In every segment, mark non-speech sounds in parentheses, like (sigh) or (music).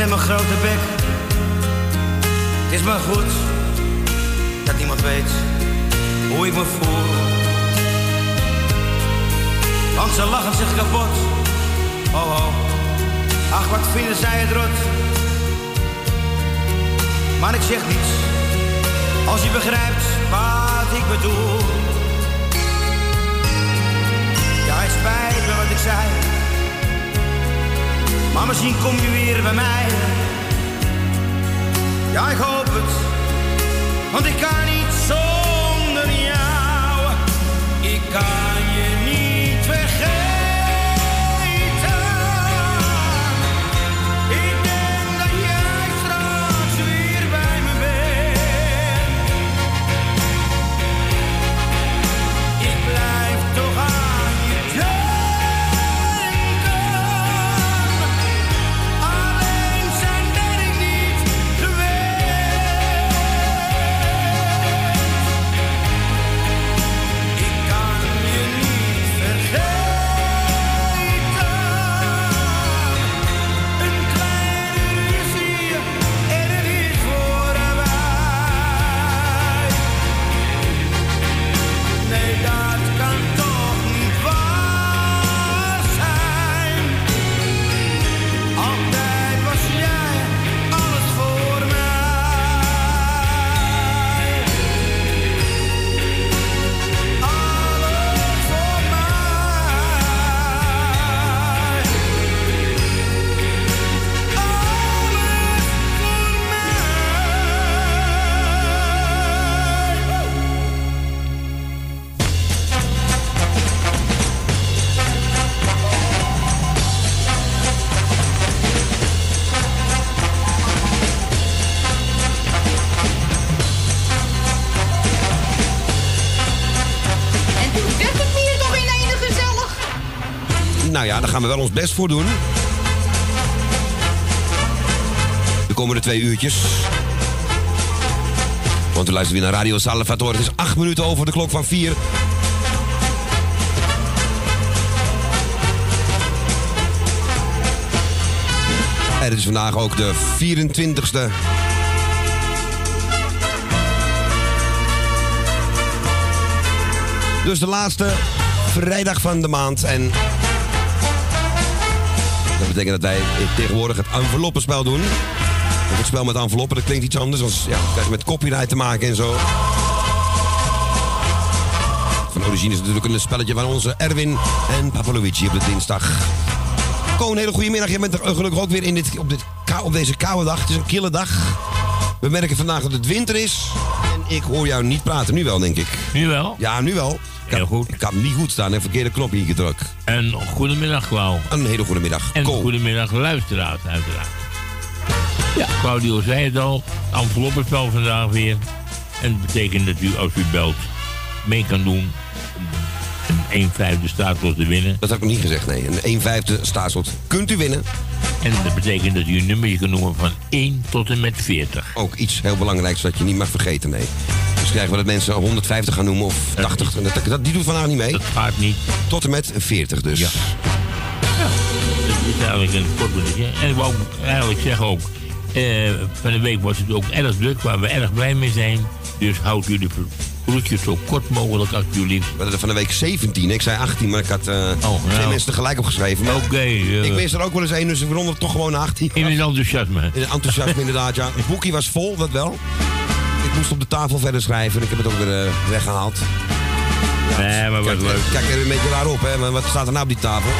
Met mijn grote bek. Het is maar goed dat niemand weet hoe ik me voel. Want ze lachen zich kapot. Oh oh, ach wat vinden zij het rot. Maar ik zeg niets, als je begrijpt wat ik bedoel. Ja, het spijt me wat ik zei. Maar misschien kom je weer bij mij. Ja, ik hoop het. Want ik kan niet zonder jou. Ik kan daar gaan we wel ons best voor doen. De komende twee uurtjes. Want we luisteren weer naar Radio Salvatore. Het is acht minuten over de klok van vier. Het is vandaag ook de 24ste. Dus de laatste vrijdag van de maand. En betekent dat wij tegenwoordig het enveloppenspel doen. Of het spel met enveloppen, dat klinkt iets anders. Want ja, krijg je met copyright te maken en zo. Van origine is het natuurlijk een spelletje van onze Erwin en Luigi op de dinsdag. Ko, een hele goede middag. Je bent er gelukkig ook weer in dit, op, dit, op deze koude dag. Het is een kille dag. We merken vandaag dat het winter is. En ik hoor jou niet praten. Nu wel, denk ik. Nu wel? Ja, nu wel. Ik Heel goed. Ik had niet goed staan en verkeerde knop hier gedrukt. En goedemiddag, Klauw. Een hele goede middag. En goedemiddag, luisteraars, uiteraard. Ja, Claudio zei het al. Enveloppenspel vandaag weer. En dat betekent dat u, als u belt, mee kan doen. Een 1 vijfde staatslot te winnen. Dat had ik nog niet gezegd, nee. Een 1 vijfde staatslot kunt u winnen. En dat betekent dat u een nummerje kan noemen van 1 tot en met 40. Ook iets heel belangrijks wat je niet mag vergeten, nee. Dus krijgen we dat mensen 150 gaan noemen of 80. Dat, dat, die doet vandaag niet mee. Dat gaat niet. Tot en met 40 dus. Ja. Dat is eigenlijk een kort berichtje. En ik wou ook eigenlijk zeggen ook... eh, van de week was het ook erg druk, waar we erg blij mee zijn. Dus houd u de groetjes zo kort mogelijk alsjeblieft. We hadden er van de week 17. Ik zei 18, maar ik had Oh, twee nou. mensen tegelijk opgeschreven. Oké. eh, ik mis er ook wel eens één, dus ik rond toch gewoon naar 18. in het enthousiasme. In enthousiasme inderdaad, ja. (laughs) Het boekje was vol, dat wel. Ik moest op de tafel verder schrijven en ik heb het ook weer eh, weggehaald. Nee, maar wat Kijk, leuk. kijk er een beetje raar op, hè. Maar wat staat er nou op die tafel?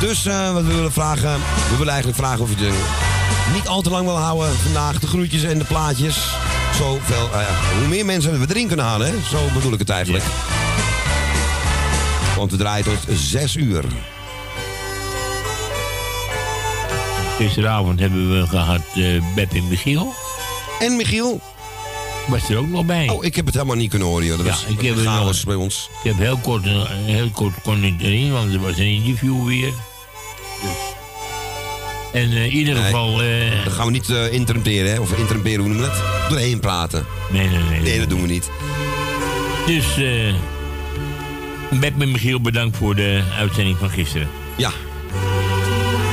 Dus eh, wat we willen vragen... We willen eigenlijk vragen of je het niet al te lang wil houden vandaag. De groetjes en de plaatjes. Zoveel, eh, hoe meer mensen we erin kunnen halen, hè. Zo bedoel ik het eigenlijk. Want we draaien tot 6 uur. Gisteravond hebben we gehad eh Beb en Michiel. En Michiel? Was er ook nog bij. Oh, ik heb het helemaal niet kunnen horen, joh. Dat Ja, was ik heb het nog- bij ons. Ik heb heel kort, eh, heel kort kon ik erin, want er was een interview weer. Dus. En eh, in ieder Nee. geval... eh, Dan gaan we niet interrumperen, hè? Of interrumperen, hoe noem je dat? Doorheen praten. nee, nee, nee. Nee, dat doen we niet. Dus eh en Michiel bedankt voor de uitzending van gisteren. Ja.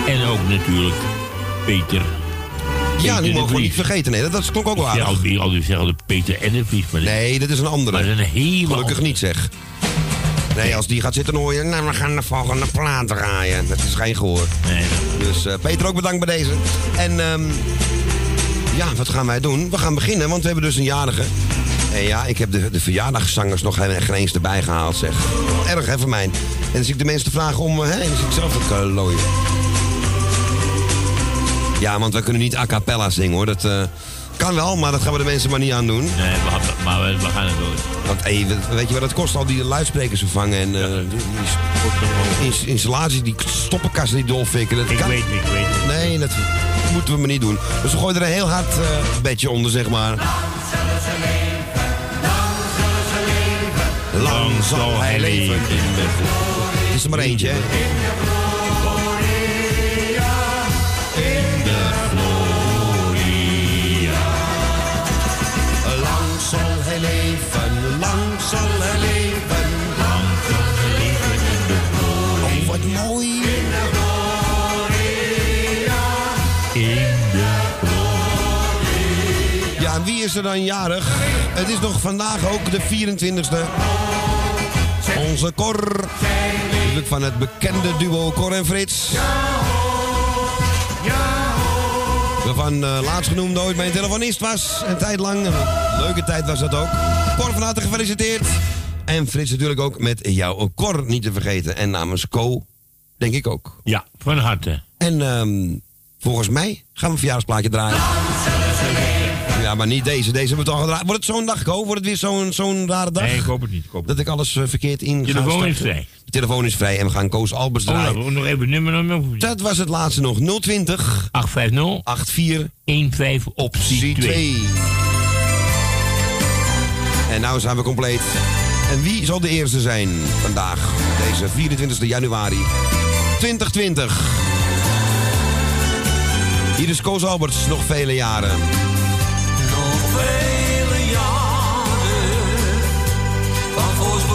En ook natuurlijk Peter. Ja, die mogen we niet vergeten. Nee, dat, dat klonk ook wel aardig. al die, al die zeggen de Peter en de Vries. Maar, Nee, dat is een andere. dat is een hele Gelukkig niet, zeg. Nee, als die gaat zitten, hoor je... Nou, we gaan de volgende plaat draaien. Dat is geen gehoor. Nee, Dus eh, Peter, ook bedankt bij deze. En ehm, ja, wat gaan wij doen? We gaan beginnen, want we hebben dus een jarige. En ja, ik heb de, de verjaardagszangers nog geen geen eens erbij gehaald, zeg. Erg, hè, van mij. En dan zie ik de mensen te vragen om... eh, Hè, dan zie ik zelf ook uh, looien. Ja, want we kunnen niet a cappella zingen, hoor. Dat eh, kan wel, maar dat gaan we de mensen maar niet aan doen. nee we, gaan- maar we, we gaan het wel. Want hey, weet je wat het kost? Al die luidsprekers vervangen en eh, die, die ins- installaties, die stoppenkasten die dolfikken. Dat Ik kan weet het, ik weet het. Nee, dat moeten we maar niet doen. Dus we gooien er een heel hard eh, bedje onder, zeg maar. Lang zal hij leven. Het is er maar eentje, hè? Is er dan jarig? Het is nog vandaag ook de 24e. Onze Cor. Natuurlijk van het bekende duo Cor en Frits. Waarvan uh, laatst genoemd ooit mijn telefonist was. Een tijd lang. Een leuke tijd was dat ook. Cor van harte gefeliciteerd. En Frits natuurlijk ook met jouw Cor niet te vergeten. En namens Co, denk ik ook. Ja, van harte. En ehm, volgens mij gaan we een verjaardagsplaatje draaien. Ja, maar niet deze. Deze hebben we toch al gedraaid. Wordt het zo'n dag, Ko? Wordt het weer zo'n zo'n rare dag? Nee, ik hoop het niet. Ik hoop het Dat ik alles eh, verkeerd in De telefoon is vrij. De telefoon is vrij en we gaan Koos Albers. Oh, draaien. nou, nog even nummer. Dat was het laatste nog. 020 850 84 15 optie 2. C2. En nou zijn we compleet. En wie zal de eerste zijn vandaag, deze 24 januari 2020? Hier is Koos Alberts, nog vele jaren.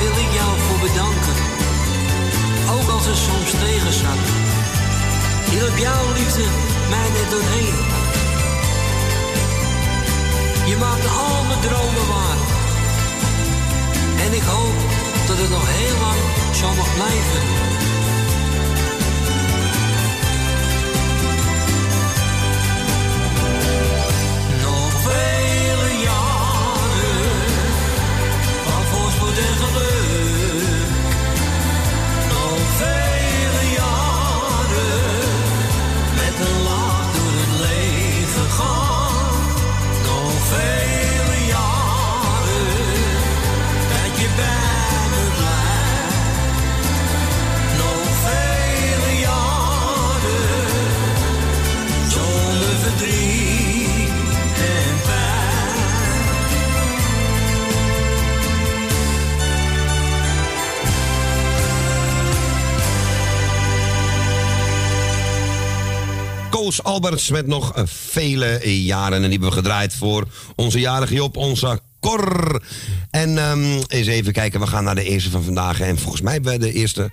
Wil ik jou voor bedanken. Ook als het soms tegen zat. Hielp jouw liefde mij net doorheen. Je maakte al mijn dromen waar. En ik hoop dat het nog heel lang zo mag blijven. Koos Alberts met nog eh, vele jaren. En die hebben we gedraaid voor onze jarige Job, onze Cor. En ehm, eens even kijken, we gaan naar de eerste van vandaag. En volgens mij bij de eerste...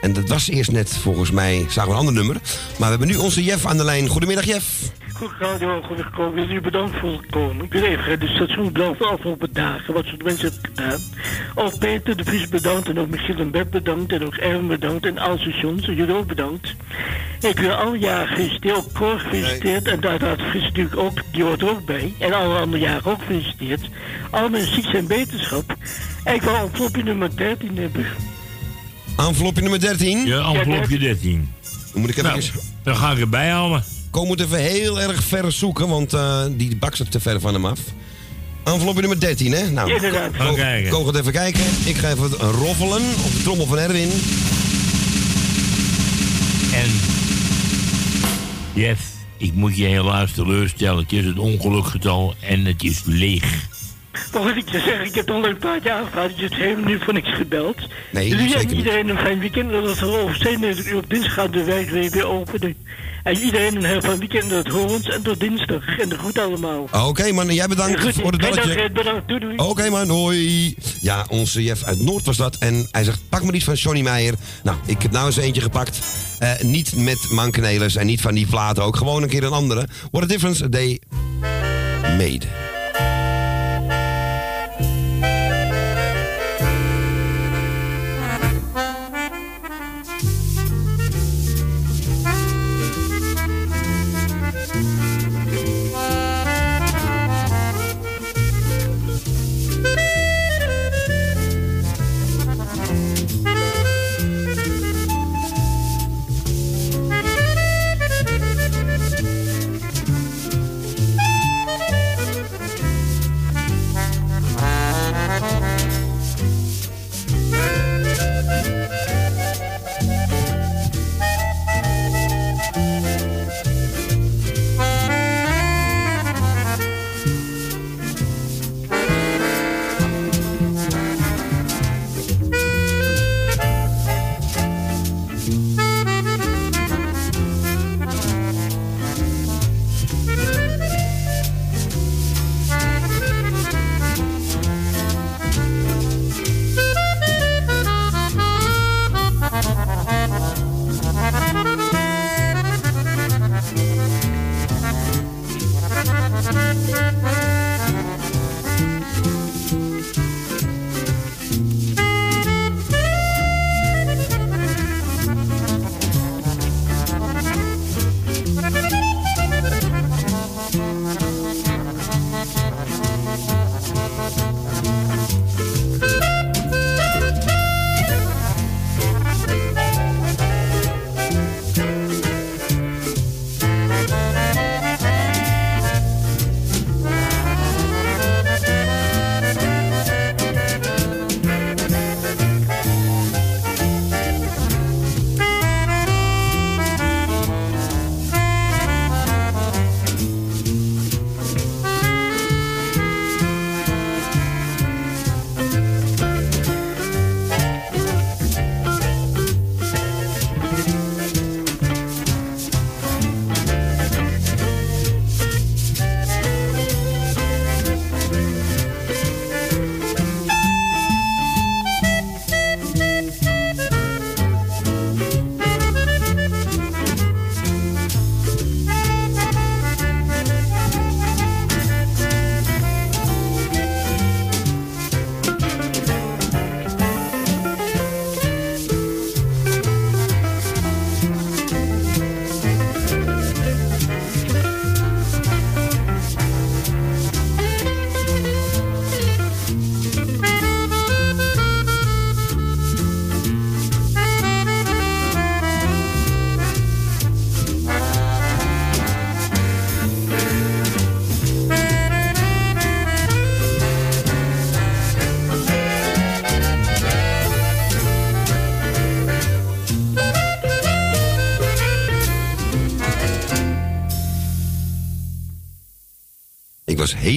En dat was eerst net, volgens mij, zagen we een ander nummer. Maar we hebben nu onze Jeff aan de lijn. Goedemiddag, Jeff. Goed radio, gekomen. Jullie bedankt voor het komen. Ik wil even de station bedankt voor de afgelopen dagen. Wat ze de mensen hebben gedaan. Ook Peter de Vries bedankt. En ook Michiel en Bert bedankt. En ook Erwin bedankt. En alle stations. En jullie ook bedankt. Ik wil alle jaren gefeliciteerd. Ook Cor gefeliciteerd. En daar dat Fris natuurlijk ook. Die hoort er ook bij. En alle andere jaren ook gefeliciteerd. Allemaal ziekte en beterschap. En ik wil envelopje nummer 13 hebben. Envelopje nummer 13. Ja, envelopje 13. Dan moet ik even... Nou, dan ga ik erbij halen. Ko moet even heel erg ver zoeken, want eh, die bak zit te ver van hem af. Envelopje nummer 13, hè? Nou, inderdaad. Ko- Gaan kijken. Ko gaat even kijken. Ik ga even roffelen op de trommel van Erwin. En Jeff, ik moet je helaas teleurstellen. Het is het ongelukgetal en het is leeg. Wat wil ik je zeggen? Ik heb al een paar jaar gehad. Je hebt helemaal nu voor niks gebeld. Nee, dus zeker iedereen een fijn weekend. Dat het over 27 uur op dinsdag gaat de werk weer, weer openen. En iedereen een heel fijn weekend. Dat horen ons en tot dinsdag. En de goed allemaal. Oké man, jij bedankt Goed, voor het belletje. Bedankt. Doei doei. Oké man, hoi. Ja, onze Jeff uit Noord was dat. En hij zegt, pak maar iets van Johnny Meijer. Nou, ik heb nou eens eentje gepakt. Eh, niet met mankenelis en niet van die platen ook. Gewoon een keer een andere. What a difference they made.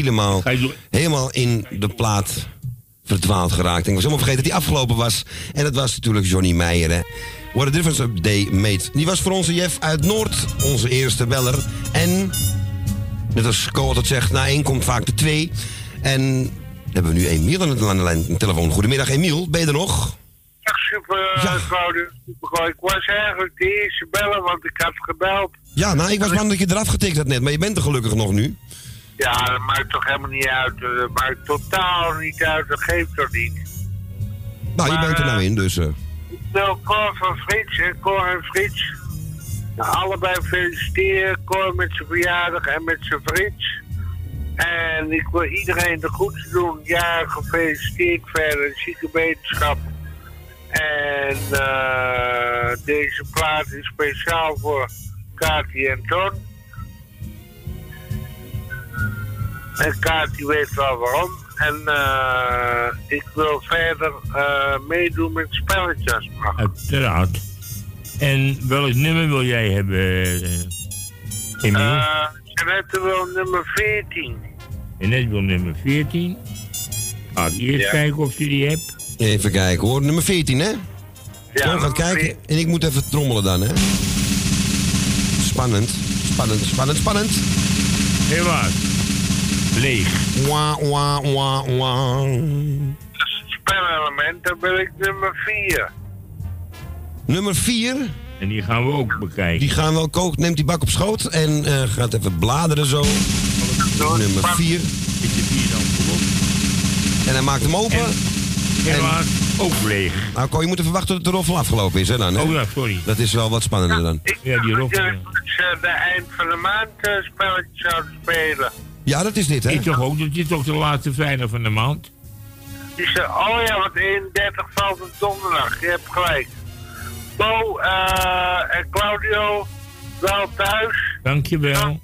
Helemaal, helemaal in de plaat verdwaald geraakt. En ik was helemaal vergeten dat die afgelopen was. En dat was natuurlijk Johnny Meijer, hè. What a difference a day made. Die was voor onze Jeff uit Noord, onze eerste beller. En, net als Co altijd zegt, na één komt vaak de twee. En hebben we nu Emiel aan de, aan de lijn, telefoon. Goedemiddag Emiel, ben je er nog? Dag super, Ja. uh, Claudia. Super, ik was eigenlijk de eerste bellen, want ik had gebeld. Ja, nou, ik was bang dat je eraf getikt had net, maar je bent er gelukkig nog nu. Ja, dat maakt toch helemaal niet uit. eh, Dat maakt totaal niet uit, dat geeft toch niet. Nou, je bent er nou eh, in, dus... eh, Nou, Cor van Frits en Cor en Frits. Nou, allebei feliciteren. Cor met zijn verjaardag en met zijn Frits. En ik wil iedereen de goeds doen. Ja, gefeliciteerd verder. Zieke wetenschap. En deze plaat is speciaal voor Kati en Ton. En Kati weet wel waarom. En eh, ik wil verder eh, meedoen met spelletjes. Uiteraard. En welk nummer wil jij hebben, eh, Emiel? Eh Jeannette wil nummer 14. en net wil nummer 14. Ga ik eerst Ja. kijken of je die hebt. Even kijken hoor, nummer 14 hè? Ja, Tom gaat nummer kijken 14. en ik moet even trommelen dan, hè? Spannend, spannend, spannend, spannend. Helaas. Leeg. Wah, wah, wah, wah. Dat is het spelelement, dan wil ik nummer 4. Nummer 4, En die gaan we ook bekijken. die gaan wel koken. Neemt die bak op schoot en eh, gaat even bladeren zo. Nummer 4. Is de vier dan volop? En hij maakt hem open. En- Helaas ook leeg. Nou, Ko, je moet even wachten tot de roffel afgelopen is, hè dan? Hè? Oh ja, sorry. Dat is wel wat spannender dan. Ik Ja, die roffel, ja. de eind van de maand uh, spelletjes zouden spelen. Ja, dat is dit, hè? Ik toch ook, dat is toch de laatste vrijdag van de maand? Zei, oh ja, want 31 valt op donderdag. Je hebt gelijk. Bo eh, en Claudio, wel thuis Dankjewel.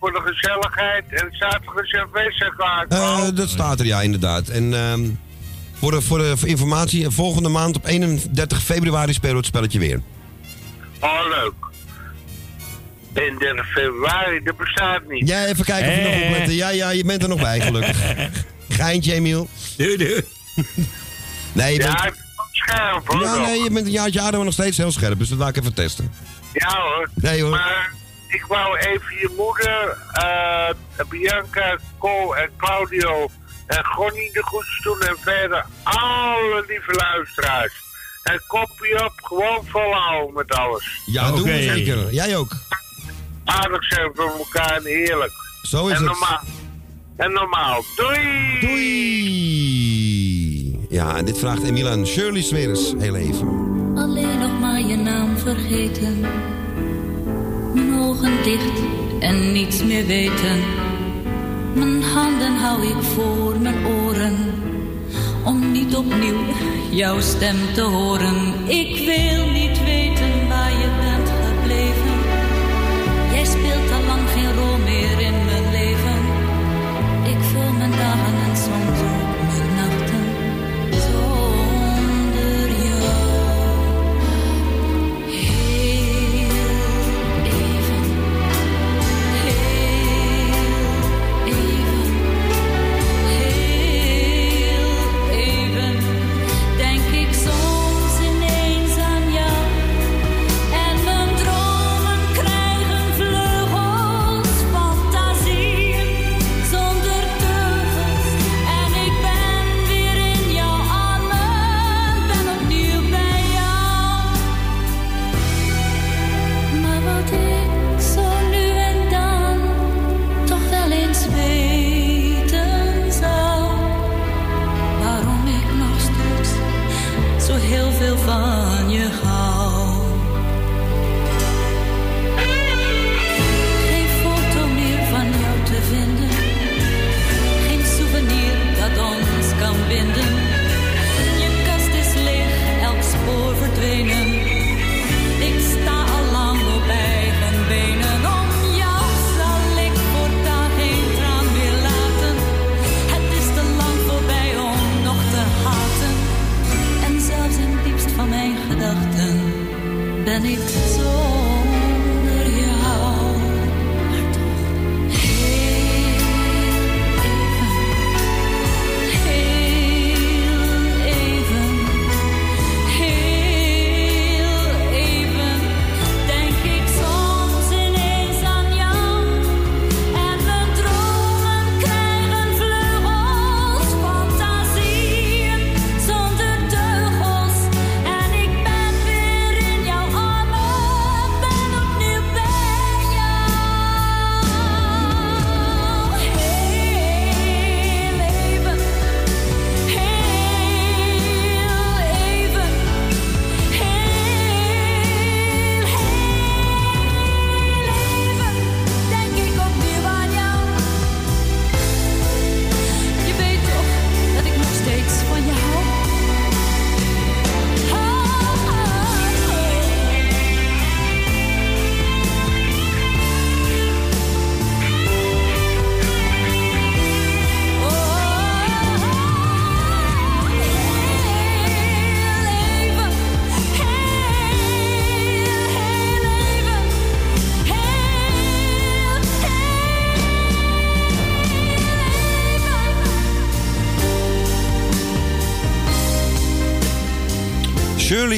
voor de gezelligheid. En zaterdag is een feestje klaar. Eh, dat staat er, ja, inderdaad. En ehm, voor, de, voor de voor informatie, volgende maand op 31 februari spelen we het spelletje weer. Oh, leuk. 31 februari, dat bestaat niet. Ja, even kijken of je nog Eh. opletten. Ja, ja, je bent er nog bij, gelukkig. (laughs) Geintje, Emiel. Doei, doei. Nee, je bent, Ja, ik ben scherp hoor. ja, nee, je bent een jaartje ouder, maar nog steeds heel scherp. Dus dat laat ik even testen. Ja hoor. Nee, hoor. Maar ik wou even je moeder, eh, Bianca, Cole en Claudio en Gonnie de goeds doen. En verder alle lieve luisteraars. En kopie op, gewoon volhouden met alles. Ja, doen we zeker. Jij ook. Aardig zijn voor elkaar en heerlijk. Zo is en het. Normaal, en normaal. Doei! Doei! Ja, en dit vraagt Emiel aan Shirley Sweres heel even. Alleen nog maar je naam vergeten. Mijn ogen dicht en niets meer weten. Mijn handen hou ik voor mijn oren. Om niet opnieuw jouw stem te horen. Ik wil niet weten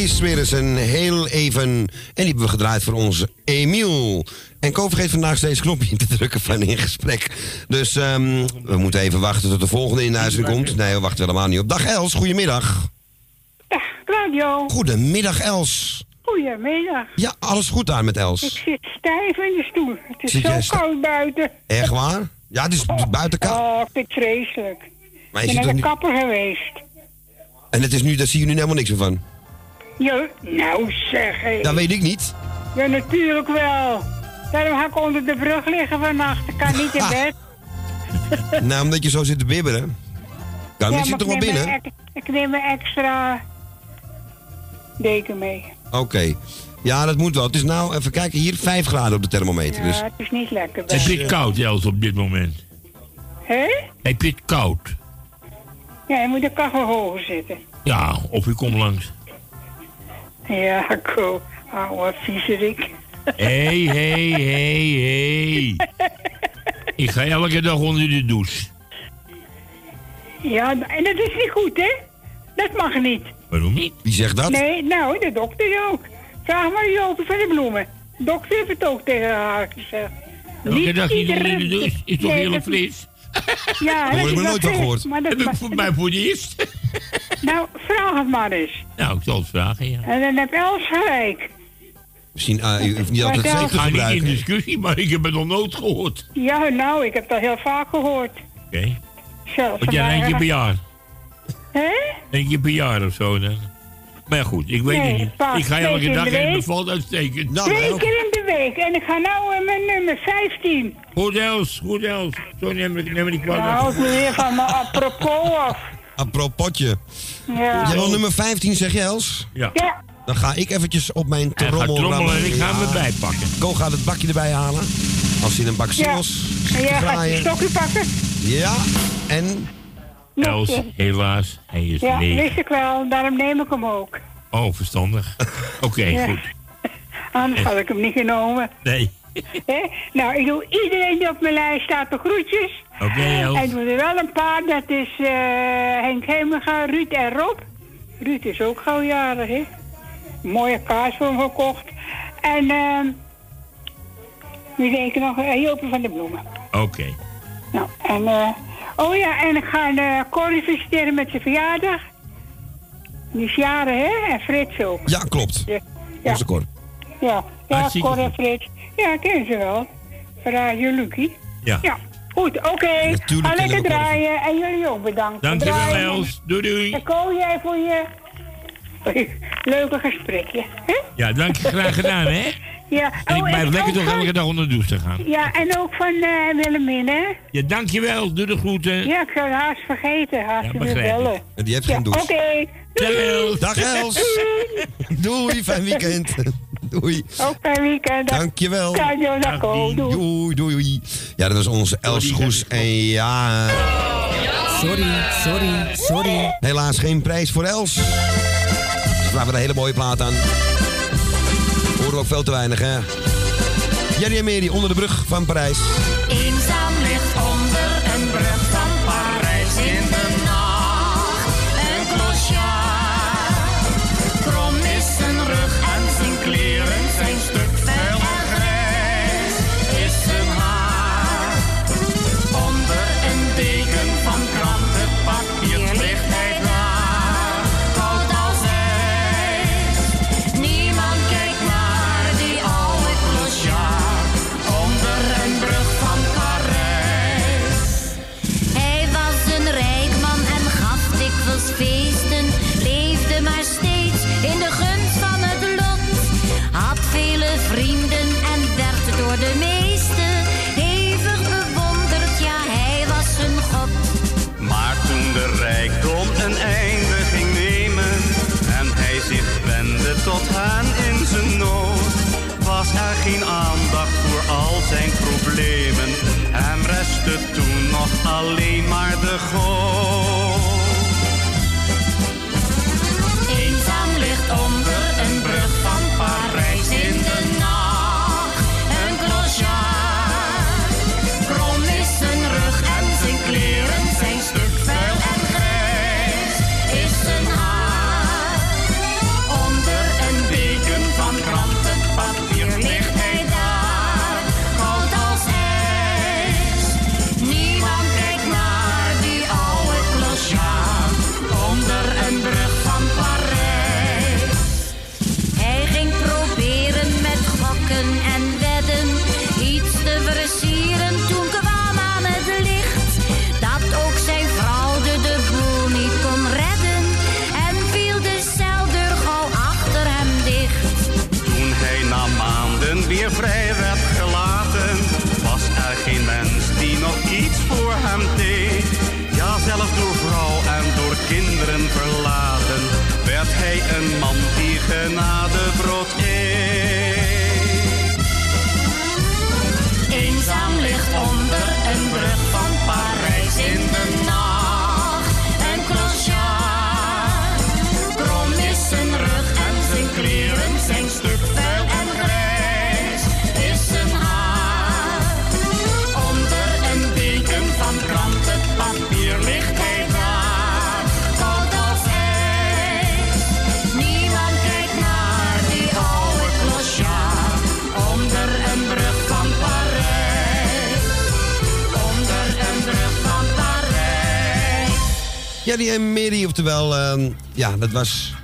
Shirley Swerensen, heel even. En die hebben we gedraaid voor onze Emiel. En Ko vergeet vandaag steeds knopje te drukken van in gesprek. Dus ehm, we moeten even wachten tot de volgende in de uitzending komt. Nee, we wachten helemaal niet op. Dag Els, goedemiddag. Claudio, Goedemiddag Els. goedemiddag. Ja, alles goed daar met Ik Els? zit stijf in de stoel. Het is Zit zo koud buiten. Echt waar? Ja, het is buiten koud. Oh, ik vind het vreselijk. Maar Ik ben naar de niet... kapper geweest. En het is nu, daar zie je nu helemaal niks meer van. Jo, nou zeg hé. Dat weet ik niet. Ja, natuurlijk wel. Daarom ga ik onder de brug liggen vannacht. Ik kan niet in bed. (laughs) Nou, omdat je zo zit te bibberen. Kan Ja, je zit toch wel ik binnen? Ik neem mijn extra deken mee. Oké. Ja, dat moet wel. Het is nou, even kijken, hier 5 graden op de thermometer. Ja, Dus het is niet lekker. Heb je bij. het koud, Els, op dit moment? Hé? Heb je het koud? Ja, je moet de kachel hoger zitten. Ja, of je komt langs. Ja, ko. Oude viezerik. Hé, hé, hé, hé. Ik ga elke dag onder de douche. Ja, en dat is niet goed, hè? Dat mag niet. Waarom niet? Wie zegt dat? Nee, nou, de dokter ook. Vraag maar Jopie van de Bloemen. De dokter heeft het ook tegen haar gezegd. Elke dag hier onder iedereen- de douche. Is toch Nee, heel fris? Ja, dat hoor ik wel nooit van gehoord. Maar dat, Heb voor mij voor eerst? (laughs) nou, vraag het maar eens. Nou, ik zal het vragen, ja. En dan heb Els gelijk. Misschien, ah, u hoeft niet altijd zeep te Ik ga niet in discussie, maar ik heb het nog nooit gehoord. Ja, nou, ik heb dat heel vaak gehoord. Oké. Zelfs Want jij bij- één keer per jaar. Hè? Eén keer per jaar of zo dan. Maar ja, goed, ik weet Nee, het niet. pas Ik ga elke dag de en het week. bevalt uitstekend. Nou, Twee nou, keer in de week. En ik ga nou eh, mijn nummer 15. Goed Els, goed Els. Zo neem ik, neem ik niet Nou, kwalijk. ik moet weer van mijn apropos af. apropotje. Ja. Jij wil nummer 15, zeg je Els? Ja. Ja. Dan ga ik eventjes op mijn trommel trommelen en ik ga Ja. hem erbij pakken. Ko gaat het bakje erbij halen. Als hij een bak Ja. singles En jij gaat je stokje pakken? Ja, en Els, helaas, hij is Ja, leeg. wist ik wel. Daarom neem ik hem ook. Oh, verstandig. (laughs) Oké, Ja. goed. Anders had ik hem niet genomen. Nee. (laughs) Nou, ik doe iedereen die op mijn lijst staat de groetjes. Oké, Els. En ik doe er wel een paar. Dat is eh, Henk Hemega, Ruud en Rob. Ruud is ook gauw jarig, hè? Mooie kaars voor hem gekocht. En ehm wie denk ik nog? Uh, Jopie van de Bloemen. Oké. Nou, en eh, oh ja, en ik ga uh, Corrie feliciteren met zijn verjaardag. Die is jaren, hè? En Frits ook. ja, klopt. Ja, ja, Onze Cor. ja, ja Cor en. Frits. Ja, ken ze wel. Radio Lucie. Ja. Ja, goed, oké. Natuurlijk Ga lekker draaien. En jullie ook bedankt. Dankjewel. Els. Doei doei. En Ko, jij voor je (laughs) leuke gesprekje. hè? Ja, dank je graag gedaan, hè? Ja. En ik Oh, blijf lekker toch van- elke dag onder de douche te gaan. Ja, en ook van eh Willemien, hè? Ja, dankjewel. Doe de groeten. Ja, ik zou het haast vergeten. Haast Ja, bellen. En die heeft Ja, geen oké. douche. Dag Els. Dag Els. Doei, fijn weekend. (laughs) Doei. Ook fijn weekend. Dag. Dankjewel. Dag. Dien. Doei. Doei, doei, doei. Ja, dat was onze Els Goes. En ja, Sorry, sorry, sorry. helaas geen prijs voor Els. Ze vragen een hele mooie plaat aan. Ook veel te weinig, hè? Jerry en Mary onder de brug van Parijs. Oftewel, ehm, ja, dat was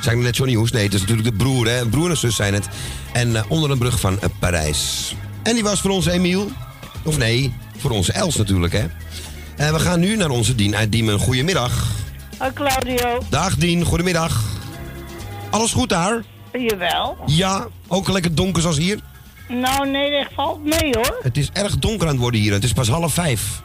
Zijn we net Johnny Hoes? Nee, het is natuurlijk de broer, hè. Broer en zus zijn het. En eh, onder een brug van eh, Parijs. En die was voor onze Emiel. Of nee, voor onze Els natuurlijk, hè. En we gaan nu naar onze Dien uit Diemen. Goedemiddag. Hoi Claudio. Dag Dien, goedemiddag. Alles goed daar? Jawel. Ja, ook lekker donker zoals hier. Nou nee, dat valt mee hoor. Het is erg donker aan het worden hier. Het is pas half vijf.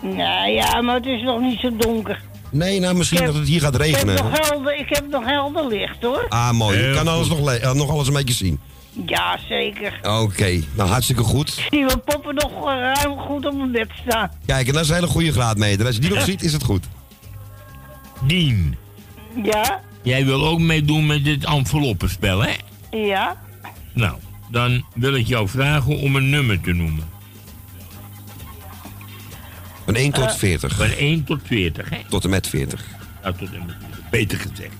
Nou ja, maar het is nog niet zo donker. Nee, nou misschien heb- dat het hier gaat Ik heb regenen. nog helder, ik heb nog helder licht hoor. Ah, mooi. Je kan alles nog, eh, nog alles een beetje zien. Ja, zeker. Oké, nou hartstikke goed. Ik zie mijn poppen nog eh, ruim goed op mijn bed staan. Kijk, en dat is een hele goede graadmeter. Als je die nog ziet, is het goed. Dien, Ja, jij wil ook meedoen met dit enveloppenspel, hè? ja. Nou, dan wil ik jou vragen om een nummer te noemen. Van 1 Eh. tot 40. Van 1 tot 40, hè? Tot en met 40. Ja, tot en met 40. Beter gezegd.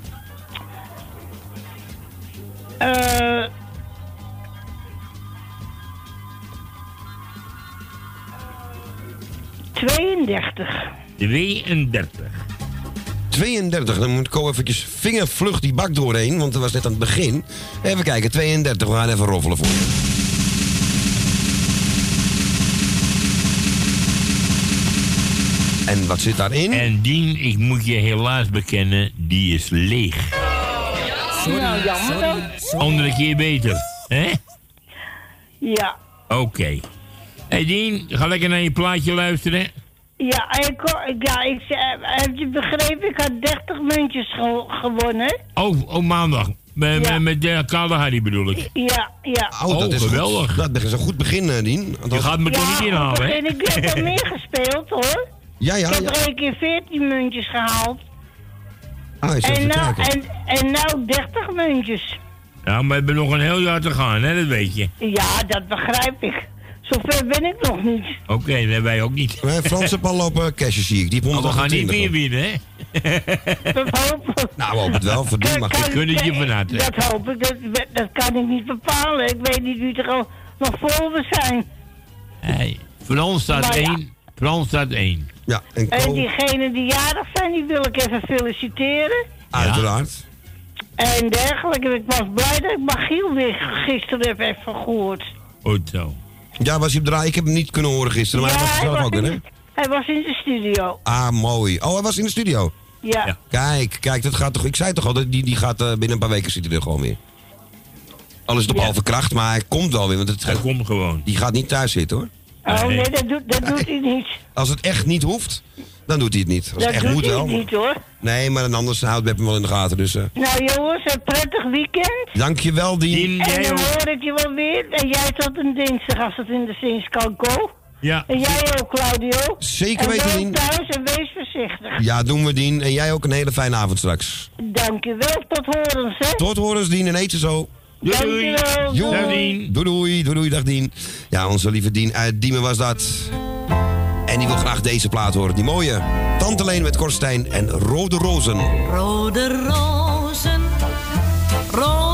Eh. Tweeëndertig. 32. 32, dan moet ik ook eventjes vingervlug die bak doorheen, want dat was net aan het begin. Even kijken, 32, we gaan even roffelen voor je. En wat zit daarin? En Dien, ik moet je helaas bekennen, die is leeg. Sorry, Nou, jammer dan. Andere keer beter, hè? Ja. Oké. Hey Dien, ga lekker naar je plaatje luisteren. Ja, ik, ja, ik, eh, heb je begrepen? Ik had 30 muntjes ge- gewonnen. Oh, oh maandag. Met, Ja. met, met de Kale Harry bedoel ik. Ja, ja. Oh, dat Oh, is geweldig. Goed. Dat is een goed begin, eh, Dien. Je gaat me toch niet inhalen, hè? En ik heb al meer gespeeld hoor. Ja, ja, ik heb er een keer 14 muntjes gehaald. Ah, En nou, en, en nou 30 muntjes. Ja, maar we hebben nog een heel jaar te gaan, hè? Dat weet je. Ja, dat begrijp ik. Zover ben ik nog niet. Oké, dat wij ook niet. Nee, Frans heeft al lopen cashen, zie ik. Die Maar we gaan niet 128. meer winnen, hè? Dat hoop ik. Nou, we hopen het wel. Verdien maar goed. kunnen het je van harte. Dat hoop ik. Dat, dat kan ik niet bepalen. Ik weet niet wie er al nog voor we zijn. Hey, Frans staat Maar ja. één. Frans staat één. Ja, en En diegenen die jarig zijn, die wil ik even feliciteren. uiteraard. En dergelijke. Ik was blij dat ik Magiel weer gisteren heb even gehoord. Goed zo. Ja, was hij op draai? Ik heb hem niet kunnen horen gisteren, maar hij was er zelf ook in hè? hij was in de studio. Ah, mooi. Oh, hij was in de studio. Ja. Ja. Kijk, kijk, dat gaat toch... Ik zei toch al, dat die, die gaat eh, binnen een paar weken zit hij er gewoon weer. Al is het op Ja. halve kracht, maar hij komt wel weer. Want het, Hij komt gewoon. die gaat niet thuis zitten, hoor. Oh Nee. nee, dat doet, dat doet hij niet. Als het echt niet hoeft, dan doet hij het niet. Als Dat het echt doet moet hij wel. niet hoor. Nee, maar dan anders houdt Beb hem wel in de gaten. Dus eh Nou jongens, een prettig weekend. dankjewel, Dien. En dan hoor ik je wel weer. En jij tot een dinsdag als het in de zins kan komen. Ja. En jij ook, Claudio. Zeker en weten, Dien. thuis en wees voorzichtig. Ja, doen we, Dien. En jij ook een hele fijne avond straks. Dankjewel, tot horens, hè. Tot horens, Dien. En eet zo. Doei, doei. Dankjewel. Jo. Dag, Dien. Doei, doei, doei, doei, dag Dien. Ja, onze lieve Dien uit Diemen was dat. En die wil graag deze plaat horen. Die mooie Tante Leen met Korstijn en Rode Rozen. Rode rozen, rode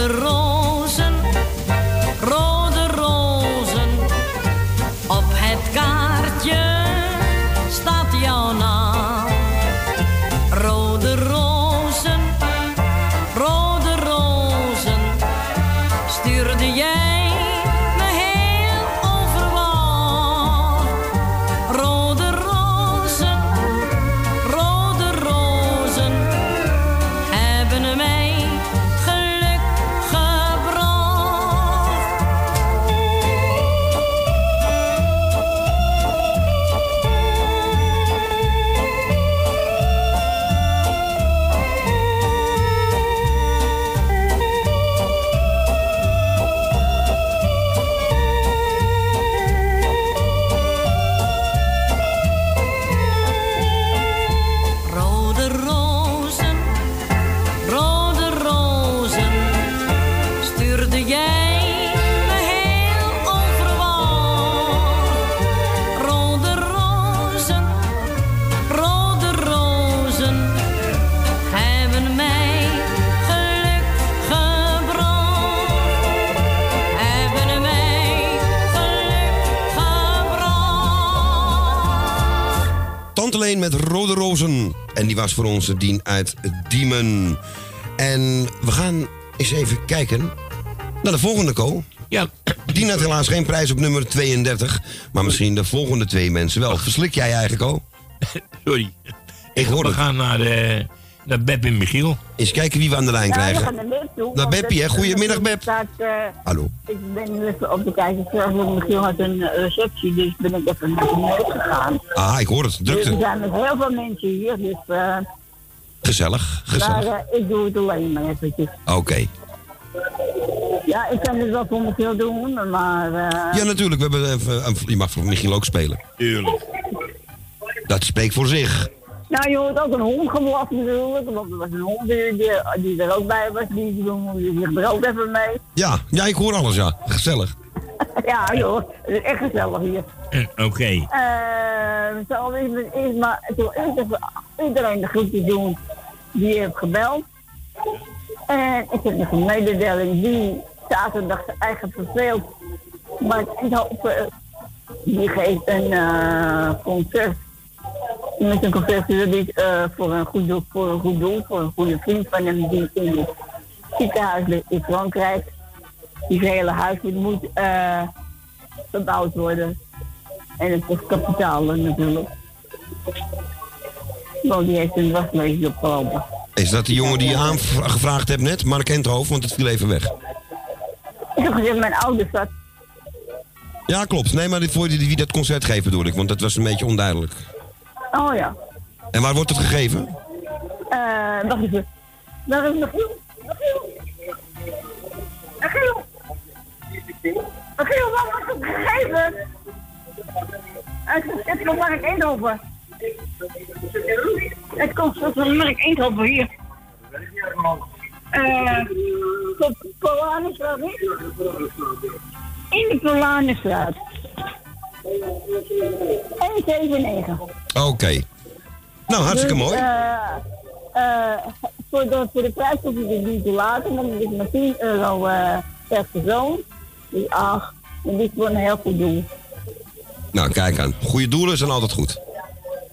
Rode rozen, met Rode Rozen. En die was voor onze Dien uit Diemen. En we gaan eens even kijken naar de volgende co. Ja. Die had helaas geen prijs op nummer 32. Maar misschien de volgende twee mensen wel. Verslik jij eigenlijk (laughs) al? Sorry. Ik hoor We gaan naar de naar Beb en Michiel. Eens kijken wie we aan de lijn Ja, we krijgen. gaan naar Beb toe. Naar want Beppie, hè? Goedemiddag, Beb. Staat, eh, Hallo. ik ben nu even op de kijker. Michiel had een eh, receptie, dus ben ik even naar beneden gegaan. Ah, ik hoor het. Dus er Drukte. zijn met heel veel mensen hier, dus eh, Gezellig, maar, gezellig. eh, ik doe het alleen maar eventjes. Oké. Ja, ik kan het wel voor Michiel doen, maar... Ja, natuurlijk. We hebben even, je mag voor Michiel ook spelen. Tuurlijk. Dat spreekt voor zich. Nou, je hoort ook een hond geblaft natuurlijk, want er was een hond die, die, die er ook bij was, die zich er ook even mee. Ja, ja, ik hoor alles, ja. Gezellig. (laughs) ja, joh, het is echt gezellig hier. Eh, Oké. Eh, we zal eerst, eerst maar ik wil eerst even iedereen de groetjes doen die heeft gebeld. En ik heb nog een mededeling die zaterdag zijn eigen verveeld. Maar ik hoop, eh, die geeft een eh, concert. Met een concert die, eh, voor, een goed doel, voor een goed doel, voor een goede vriend van hem die in het ziekenhuis ligt in Frankrijk. Die hele huis moet, eh, verbouwd worden. En het kost kapitaal natuurlijk. Want die heeft een waslezer opgelopen. Is dat die jongen die je aangevraagd hebt net? Mark Enthoofd, want het viel even weg. Ik heb gezegd, mijn ouders dat. Ja, klopt. Nee, maar dit voor die, wie dat concert geeft bedoel ik, want dat was een beetje onduidelijk. Oh ja. En waar wordt het gegeven? Eh, wacht even. Waar is? Michiel? Michiel? Michiel, waar wordt het gegeven? Het, het komt Mark Eindhoven. Het komt van Mark Eindhoven hier. Eh, niet? In de Polanenstraat. 179. Oké. Nou, hartstikke Dus, mooi. eh, voor, de, voor de prijs hoef je dit niet te laten, want het is maar 10 euro per persoon. Dus ach, dit is voor een heel goed doel. Nou, kijk aan. Goede doelen zijn altijd goed.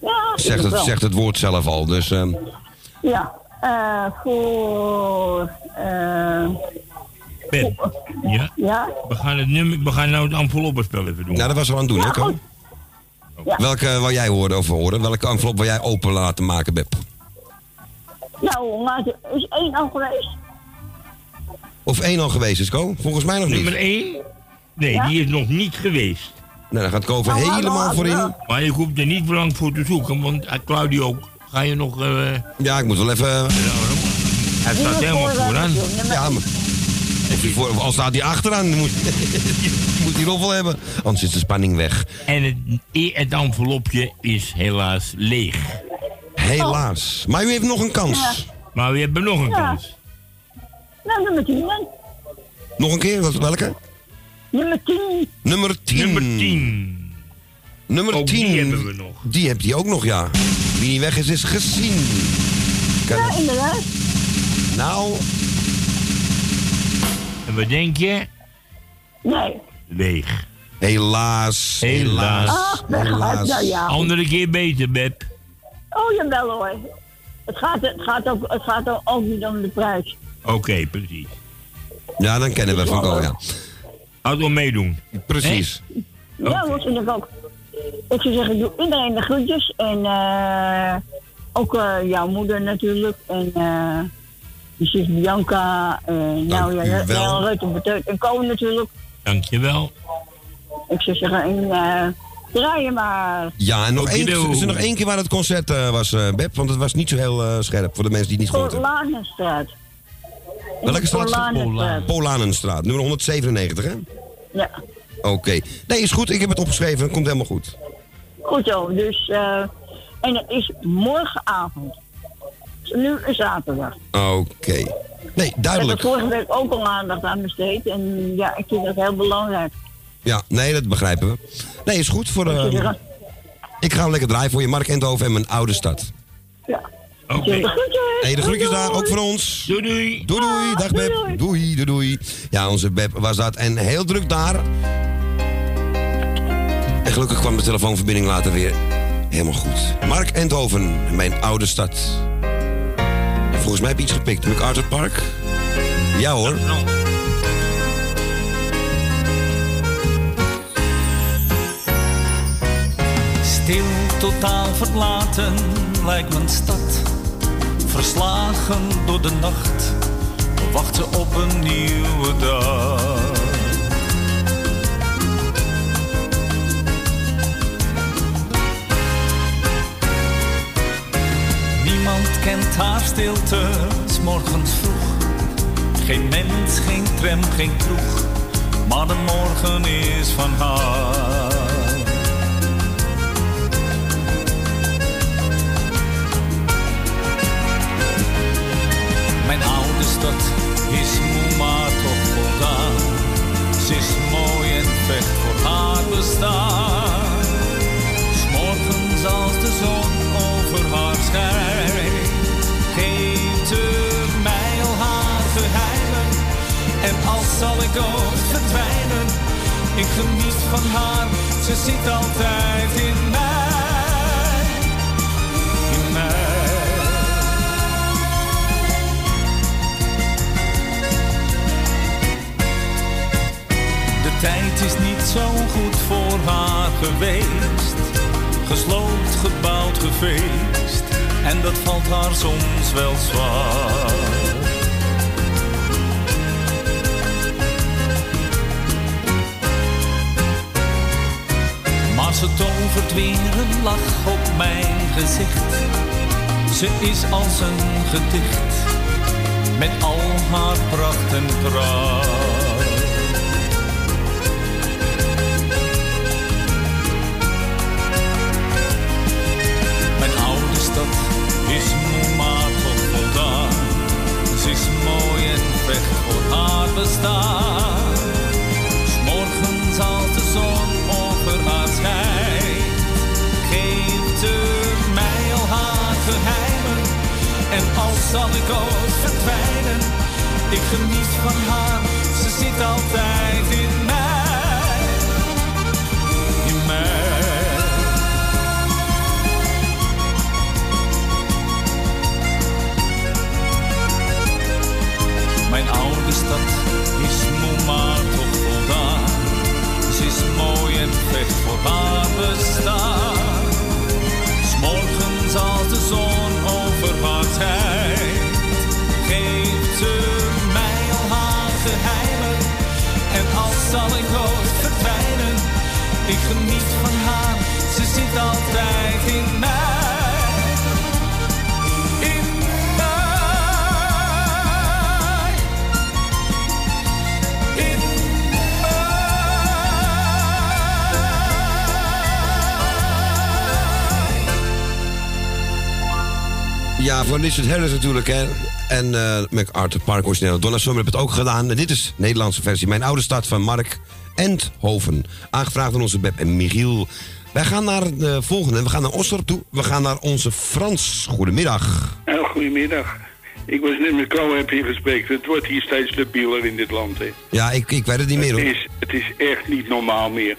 Ja, Zegt het, zegt het woord zelf al. Dus ehm, Ja, eh, voor... eh, Beb. Ja? ja, We gaan, het nummer, we gaan nou het enveloppenspel even doen. nou, dat was wel aan het doen, hè, Ko? Ja. Welke wil jij horen over horen? Welke envelop wil jij open laten maken, Beb? nou, maar er is één al geweest. Of één al geweest is, Ko? Volgens mij nog niet. Nummer 1? Nee, die is nog niet geweest. Nou, dan gaat Ko voor helemaal voorin. Maar je hoeft er niet lang voor te zoeken, want eh, Claudio, ga je nog... eh, Ja, ik moet wel even... hij staat helemaal vooraan. Ja, maar... Als, hij voor, als staat hij achteraan, moet, (laughs) moet hij roffel hebben. Anders is de spanning weg. En het, het envelopje is helaas leeg. Helaas. Maar u heeft nog een kans. Maar we hebben nog een Ja. kans. Nou, nummer 10 dan. Nog een keer, wat, welke? Nummer 10. Nummer 10. Nummer 10. Nummer Ook 10. die hebben we nog. Die hebt hij ook nog, ja. Wie niet weg is, is gezien. Kan Ja, inderdaad. Nou, En wat denk je? Nee. Leeg. helaas. Helaas. Ah, weggehaald. Nou ja. Andere keer beter, Beb. Oh, jawel hoor. Het gaat, het gaat, ook, het gaat ook- ook niet om de prijs. Oké, precies. Ja, dan kennen we van Ko, ja. Had wel meedoen. Precies. Ja, dat vind ik ook. Ik zou zeggen, doe iedereen de groetjes. En eh, ook eh, jouw moeder natuurlijk. En eh je zus Bianca. En nou ja. Jan Reuter Beteut. En Ko natuurlijk. Dankjewel. Ik zou zeggen, en, eh draai je maar. Ja, en nog één, is er nog één keer waar het concert eh, was, eh, Beb? Want het was niet zo heel eh, scherp voor de mensen die het niet gehoord hebben. Polanenstraat. Welke straat? Polanenstraat. Polanenstraat, nummer 197, hè? Ja, Oké. Nee, is goed. Ik heb het opgeschreven. Komt helemaal goed. goed zo. Dus, eh en het is morgenavond. Nu is zaterdag. Oké. Nee, Ik heb duidelijk. er vorige week ook al aandacht aan besteed. En ja, ik vind dat heel belangrijk. Ja, nee, dat begrijpen we. Nee, is goed voor... eh, Ja. ik ga hem lekker draaien voor je, Mark Endhoven en mijn oude stad. Ja. Oké. De groetjes. Hé, de groetjes daar, ook voor ons. Doei doei. Doei doei, dag Beb. Doei, doei, doei. Ja, onze Beb was dat. En heel druk daar. En gelukkig kwam de telefoonverbinding later weer Helemaal goed. Mark Endhoven, mijn oude stad. En volgens mij heb je iets gepikt. MacArthur Park? Ja hoor. Stil, totaal verlaten lijkt mijn stad. Verslagen door de nacht, wachten op een nieuwe dag. Niemand kent haar stilte, s morgens vroeg. Geen mens, geen tram, geen kroeg, maar de morgen is van haar. Mijn oude stad is moe, maar toch voldaan. Ze is mooi en vecht voor haar bestaan. Ik geniet van haar, ze zit altijd in mij. In mij. De tijd is niet zo goed voor haar geweest. Gesloopt, gebouwd, gefeest. En dat valt haar soms wel zwaar. Ze tovert weer een lach op mijn gezicht. Ze is als een gedicht. Met al haar pracht en pracht. Mijn oude stad is moe, maar toch voldaan. Ze is mooi en vecht voor haar bestaan. S'morgens als de zon zal ik ooit verdwijnen, ik geniet van haar. Ze zit altijd in mij, in mij. Mijn oude stad is moe, maar toch voldaan. Ze is mooi en vecht voor haar bestaan. Ja, van Richard Harris natuurlijk, hè. En eh MacArthur Park origineel. Donna Summer heeft het ook gedaan. En dit is de Nederlandse versie. Mijn oude stad van Mark Endhoven. Aangevraagd door onze Beb en Michiel. Wij gaan naar de volgende. We gaan naar Osdorp toe. We gaan naar onze Frans. Goedemiddag. Goedemiddag. Ik was net met Ko heb hier gesproken. Het wordt hier steeds labieler in dit land, hè. Ja, ik, ik weet het niet meer Het hoor. is, het is echt niet normaal meer.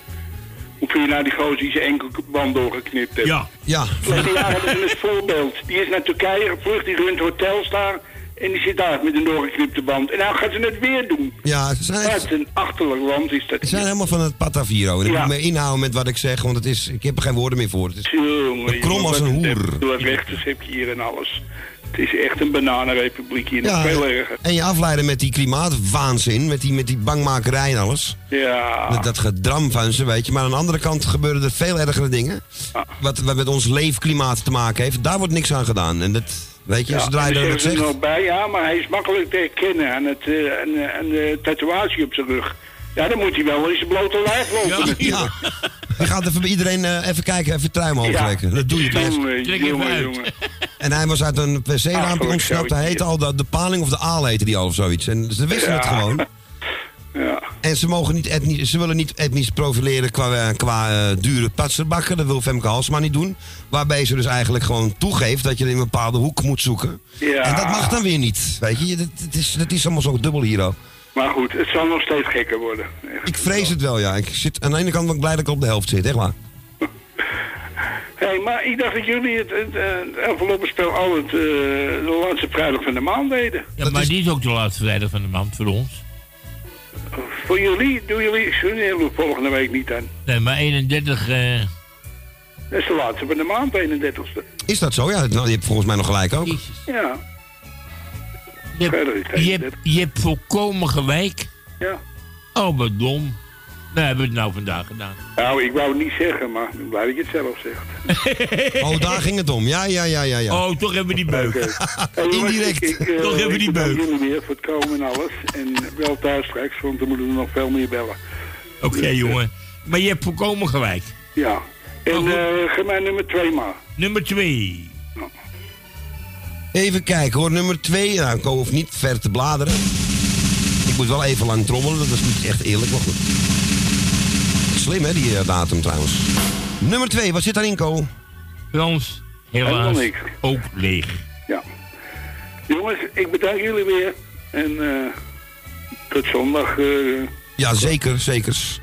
Hoe je nou die gozer die zijn enkelband doorgeknipt heeft? Ja. Ja. Verleden jaar hadden ze het voorbeeld. Die is naar Turkije gevlucht, die runt hotels daar. En die zit daar met een doorgeknipte band. En nou gaan ze het weer doen. Ja, ze zijn, Wat een achterlijk land is dat. ze zijn helemaal van het Pataviro. En ik Ja. moet me inhouden met wat ik zeg, want het is, ik heb er geen woorden meer voor. Het is Jongen, krom als een hoer. Door rechters heb je hier en alles. Het is echt een bananenrepubliek hier. Ja, veel erger. en je afleiden met die klimaatwaanzin, met die, met die bangmakerij en alles. Ja. Dat, dat gedram van ze, weet je. Maar aan de andere kant gebeuren er veel ergere dingen. Wat, wat met ons leefklimaat te maken heeft. Daar wordt niks aan gedaan. En dat, weet je, Ja, zodra je dat zeggen ze er zegt... nog bij, ja, maar hij is makkelijk te herkennen aan, het, eh, aan, eh, aan de tatoeage op zijn rug. Ja, dan moet hij wel in zijn blote lijf lopen. natuurlijk. Je (laughs) gaat even bij iedereen eh, even kijken, even trui omhoog trekken. Dat doe je best. Jongen, jongen, uit. jongen. En hij was uit een wc-raampje ontsnapt. Hij heette al de, de paling of de aal heette die al of zoiets. En ze wisten het gewoon. (laughs) Ja. En ze, mogen niet etnisch, ze willen niet etnisch profileren qua, eh, qua eh, dure patserbakken. Dat wil Femke Halsma niet doen. Waarbij ze dus eigenlijk gewoon toegeeft dat je in een bepaalde hoek moet zoeken. Ja. En dat mag dan weer niet. Weet je, dat, dat is, dat is allemaal zo dubbel hier ook. Maar goed, het zal nog steeds gekker worden. Echt. Ik vrees het wel, ja. Ik zit, aan de ene kant ben ik blij dat ik op de helft zit, echt waar. Hé, maar ik dacht dat jullie het, het, eh, het enveloppenspel altijd eh, de laatste vrijdag van de maand deden. Ja, maar die is ook de laatste vrijdag van de maand voor ons. Voor jullie doen jullie volgende week niet dan. Nee, maar 31... eh Dat is de laatste van de maand, 31ste. Is dat zo? Ja, nou, je hebt volgens mij nog gelijk ook. Ja. je, hebt, je, hebt, je hebt volkomen gelijk. Ja. Oh, wat dom. We hebben het nou vandaag gedaan. Nou, ik wou het niet zeggen, maar ik ben blij dat je het zelf zegt. (laughs) Oh, daar ging het om. Ja, ja, ja, ja. ja. Oh, toch hebben we die beuk. Hey, (laughs) Indirect. Ik, ik, eh, Toch hebben we die ik beuk. jullie weer voor het komen en alles. En wel thuis straks, want dan moeten we nog veel meer bellen. Oké, jongen. Maar je hebt volkomen gelijk. Ja. En Oh, eh ga mij nummer 2 maar. Nummer 2. Even kijken hoor, nummer 2. Nou, ik hoef niet ver te bladeren. Ik moet wel even lang trommelen, dat is niet echt eerlijk, maar goed. Slim hè, die eh, datum trouwens. Nummer 2, wat zit daarin, Ko? Frans, Helemaal helaas niks. ook leeg. Ja. Jongens, ik bedank jullie weer. En eh, tot zondag. eh, Ja, zeker, zekers.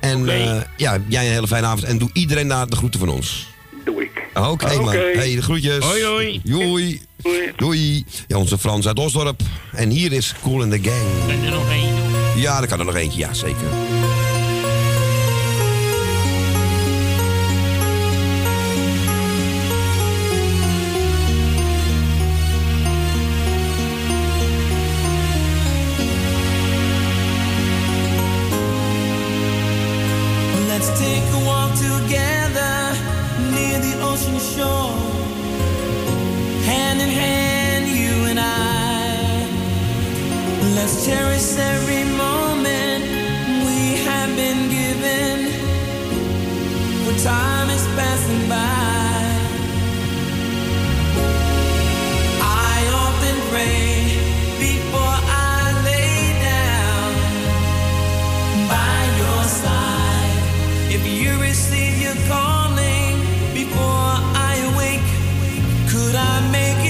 En eh, ja, jij een hele fijne avond. En doe iedereen daar de groeten van ons. Doe ik. Oké, man. Oké. Hey, de groetjes. Hoi, hoi. Doei. Doei. Ja, onze Frans uit Osdorp. En hier is Cool in the Gang. En er nog één. Ja, er kan er nog eentje, ja, zeker. If you receive your calling before I awake, could I make it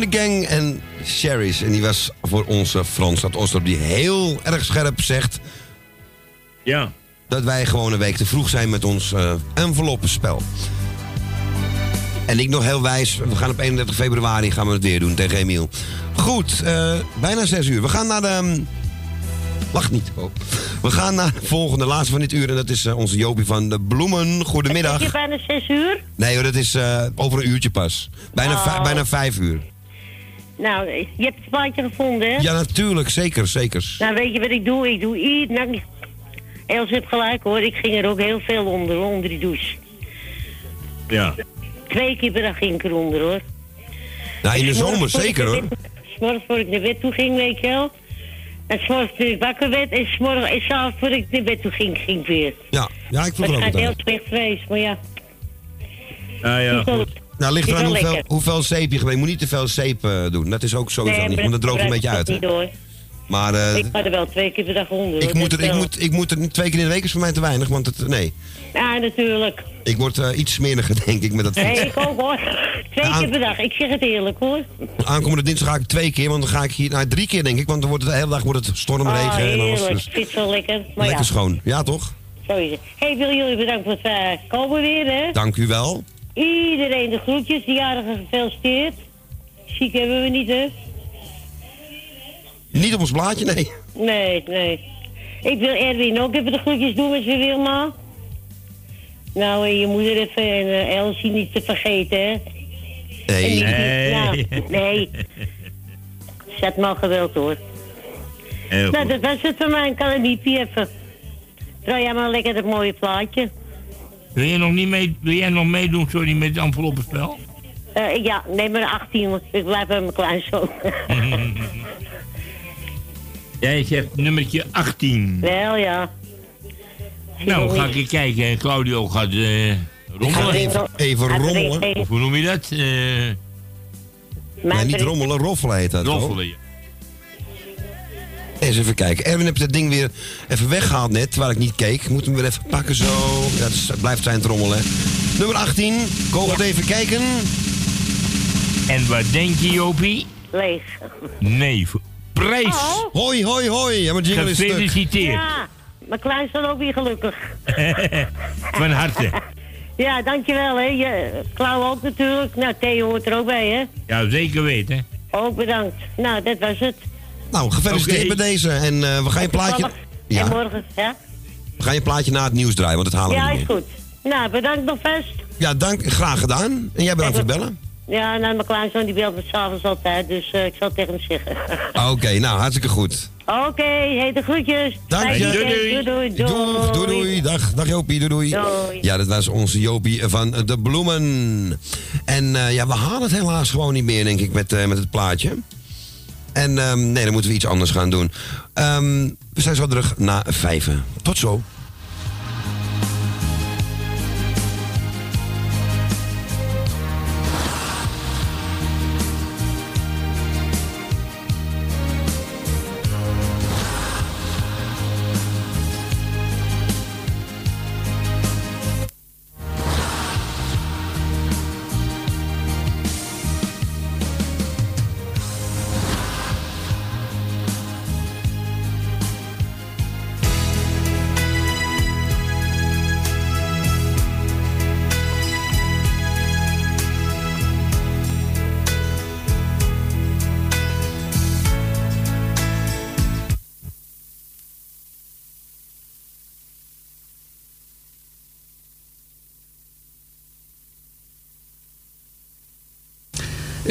The Gang en Sherry's. En die was voor onze Frans uit Ostrop die heel erg scherp zegt... Ja. Dat wij gewoon een week te vroeg zijn met ons eh enveloppenspel. En ik nog heel wijs, we gaan op 31 februari gaan we het weer doen tegen Emiel. Goed, eh, bijna 6 uur. We gaan naar de... ehm, Lach niet. Oh. We gaan naar de volgende, laatste van dit uur. En dat is eh, onze Jopie van de Bloemen. Goedemiddag. Zeg je bijna zes uur? Nee hoor, dat is eh, over een uurtje pas. Bijna, Oh. bijna vijf uur. Nou, je hebt het plaatje gevonden, hè? Ja, natuurlijk. Zeker, zeker. Nou, weet je wat ik doe? Ik doe ieder... Nou, Els heeft gelijk, hoor. Ik ging er ook heel veel onder, onder die douche. Ja. Twee keer per dag ging ik eronder, hoor. Nou, in de zomer zeker hoor. S'morgens voor ik naar bed toe ging, weet je wel. En s'morgens toen ik wakker werd en s'morgens en s'avonds voor ik naar bed toe ging, ging ik weer. Ja, ja ik vroeg het ook gaat heel slecht vrees, maar ja. Ja, goed. Nou, ligt eraan hoeveel, hoeveel zeep je gebruikt. Je moet niet te veel zeep eh, doen. Dat is ook sowieso Nee, niet, want dat droogt een beetje uit. Niet. Maar eh, Ik ga er wel twee keer per dag onder. ik, moet er, ik, moet, ik moet er twee keer in de week is voor mij te weinig. Want het, nee, Ja, natuurlijk. ik word eh, iets smeriger (laughs) denk ik met dat Nee, ik ook hoor. Twee Ja, keer per dag. Ik zeg het eerlijk hoor. Aankomende dinsdag ga ik twee keer, want dan ga ik hier... Nou, drie keer denk ik, want dan wordt het de hele dag wordt het stormregen Ah, en alles. Dus Ik vind het wel lekker. Maar lekker ja, schoon. Ja, toch? het. hey, wil jullie bedanken voor het eh, komen weer, hè? Dank u wel. Iedereen de groetjes, die jarigen gefeliciteerd. Ziek hebben we niet, hè? Niet op ons blaadje, nee. Nee, nee. Ik wil Erwin ook even de groetjes doen met je Wilma. Nou, en je moeder even en eh, Elsie niet te vergeten, hè? Nee. Die- Nee. Nou, nee. Zet maar geweld, hoor. Heel Nou, goed. dat was het voor mij. Ik kan het niet even. Draai jij maar lekker dat mooie plaatje. Wil jij nog, niet mee, wil jij nog meedoen, sorry, met het enveloppenspel? Eh, ja, neem maar 18, want ik blijf bij mijn kleinzoon. (laughs) Jij zegt nummertje 18. Wel, ja. Nou, ga ik eens kijken. Claudio gaat eh rommelen. Even, even rommelen. Of hoe noem je dat? Eh Nee, Mijn niet rommelen, roffelen heet dat. toch? roffelen. ja. Eens even kijken. Erwin heeft dat ding weer even weggehaald net, terwijl ik niet keek. Moet hem weer even pakken zo. Ja, het, is- het blijft zijn trommelen. hè. Nummer 18. Ko gaat even kijken. En wat denk je, Jopie? Leeg. Nee, prijs. Oh. Hoi, hoi, hoi. Ja, mijn jingle is stuk. Gefeliciteerd. Ja, mijn kleinzoon ook weer gelukkig. (laughs) Van harte. (laughs) Ja, dankjewel, hè. Je, Klauw ook natuurlijk. Nou, Theo hoort er ook bij, hè. Ja, zeker weten. Ook bedankt. Nou, dat was het. Nou, gefeliciteerd Oké. bij deze. En eh, we gaan je plaatje... En Ja, morgen, ja? we gaan je plaatje na het nieuws draaien, want dat halen we Ja, is goed. Nou, bedankt nog vast. Ja, dank. Graag gedaan. En jij bedankt voor het bellen. Ja, nou, mijn kleinzoon die belt me s'avonds altijd, dus eh, ik zal het tegen hem zeggen. Oké, nou, hartstikke goed. Oké, hey, de groetjes. Dank je. Doei, doei, doei. Doeg, doei, doei. Dag, dag Jopie, doei, doei. Doei. Ja, dat was onze Jopie van de Bloemen. En eh, ja, we halen het helaas gewoon niet meer, denk ik, met, met het plaatje. En ehm, nee, dan moeten we iets anders gaan doen. Ehm, we zijn zo terug na vijven. Tot zo.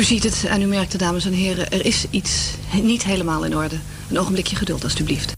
Ziet het en u merkt dames en heren. Er is iets niet helemaal in orde. Een ogenblikje geduld, alstublieft.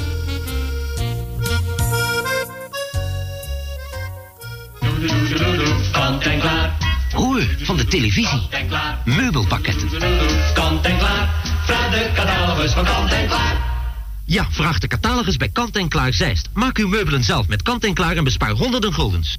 Kant en klaar. Hoor, van de televisie. Meubelpakketten. Kant en klaar. Vraag de catalogus van Kant en klaar. Ja, vraag de catalogus bij Kant en Klaar Zeist. Maak uw meubelen zelf met Kant en Klaar en bespaar honderden guldens.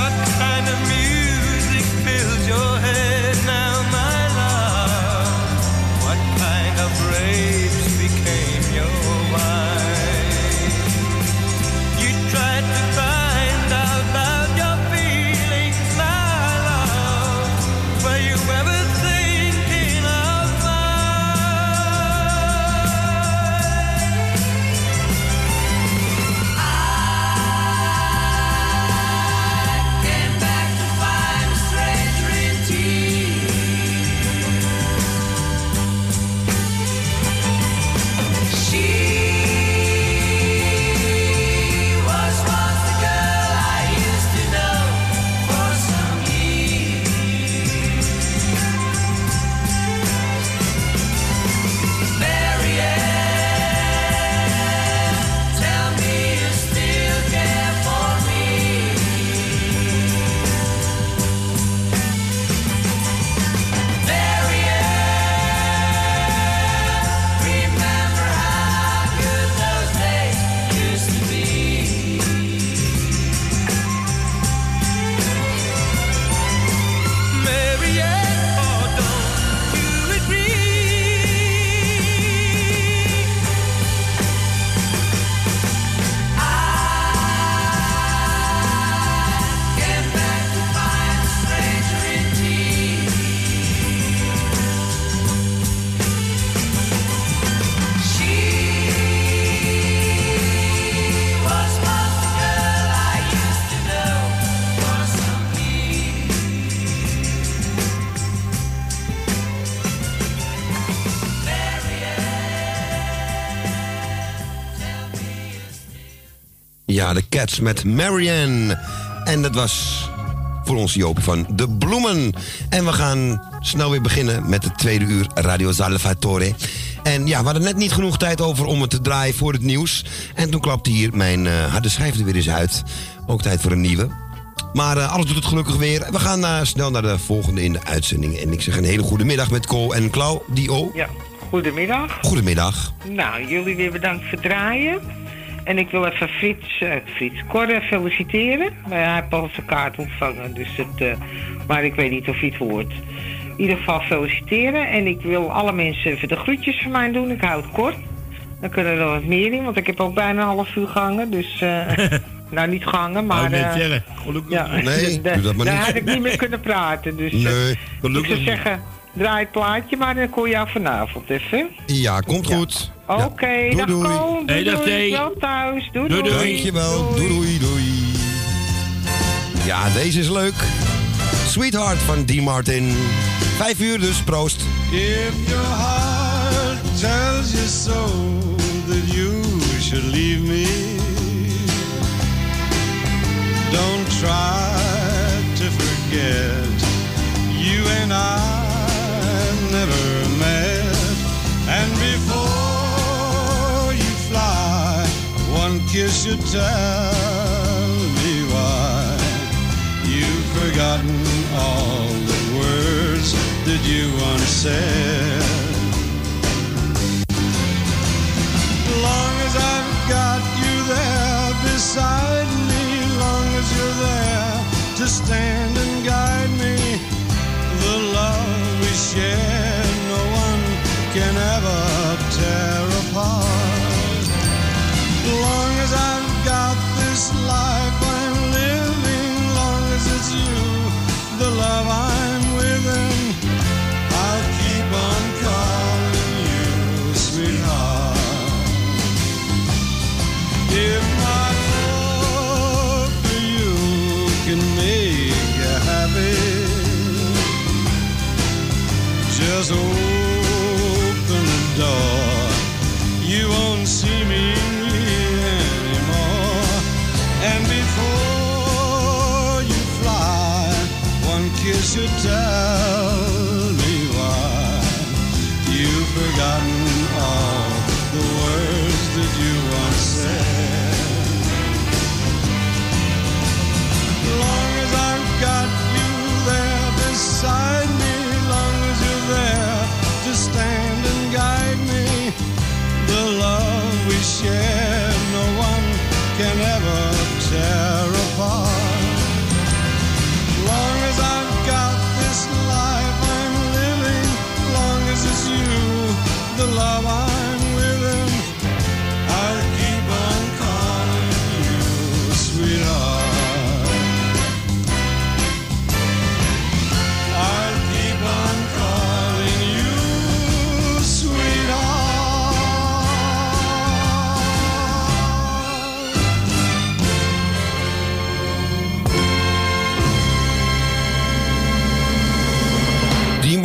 good Cats met Marianne. En dat was voor ons Jopie van De Bloemen. En we gaan snel weer beginnen met het tweede uur Radio Salvatore. En ja, we hadden net niet genoeg tijd over om het te draaien voor het nieuws. En toen klapte hier mijn eh, harde schijf er weer eens uit. Ook tijd voor een nieuwe. Maar eh, alles doet het gelukkig weer. We gaan eh, snel naar de volgende in de uitzending. En ik zeg een hele goede middag met Cole en Claudio. Ja, goedemiddag. Goedemiddag. Nou, jullie weer bedankt voor het draaien. En ik wil even Frits, eh, Frits Korre feliciteren. Maar hij heeft al zijn kaart ontvangen, dus het, eh, maar ik weet niet of hij het hoort. In ieder geval feliciteren. En ik wil alle mensen even de groetjes van mij doen. Ik hou het kort. Dan kunnen er wat meer in, want ik heb ook bijna een half uur gehangen. Dus, eh, (laughs) nou niet gehangen, maar... Ik eh, zeggen, gelukkig ja. Nee, (laughs) doe dat maar daar niet. had ik niet meer kunnen praten. Dus Nee, ik gelukkig zou niet. zeggen, draai het plaatje, maar dan kon je jou vanavond even. Ja, komt goed. Oké, Doei, dag doei. Doei, Hey, dag, doei. Thee. Wel thuis. Doei, doei. Dankjewel. Doei, doei, doei. Ja, deze is leuk. Sweetheart van D. Martin. Vijf uur dus, proost. If your heart tells you so that you should leave me, don't try to forget. You and I never met, and before you fly, one kiss should tell me why you've forgotten all the words that you once said. Long as I've got you there beside me, long as you're there to stand just open the door. You won't see me anymore. And before you fly, one kiss should tell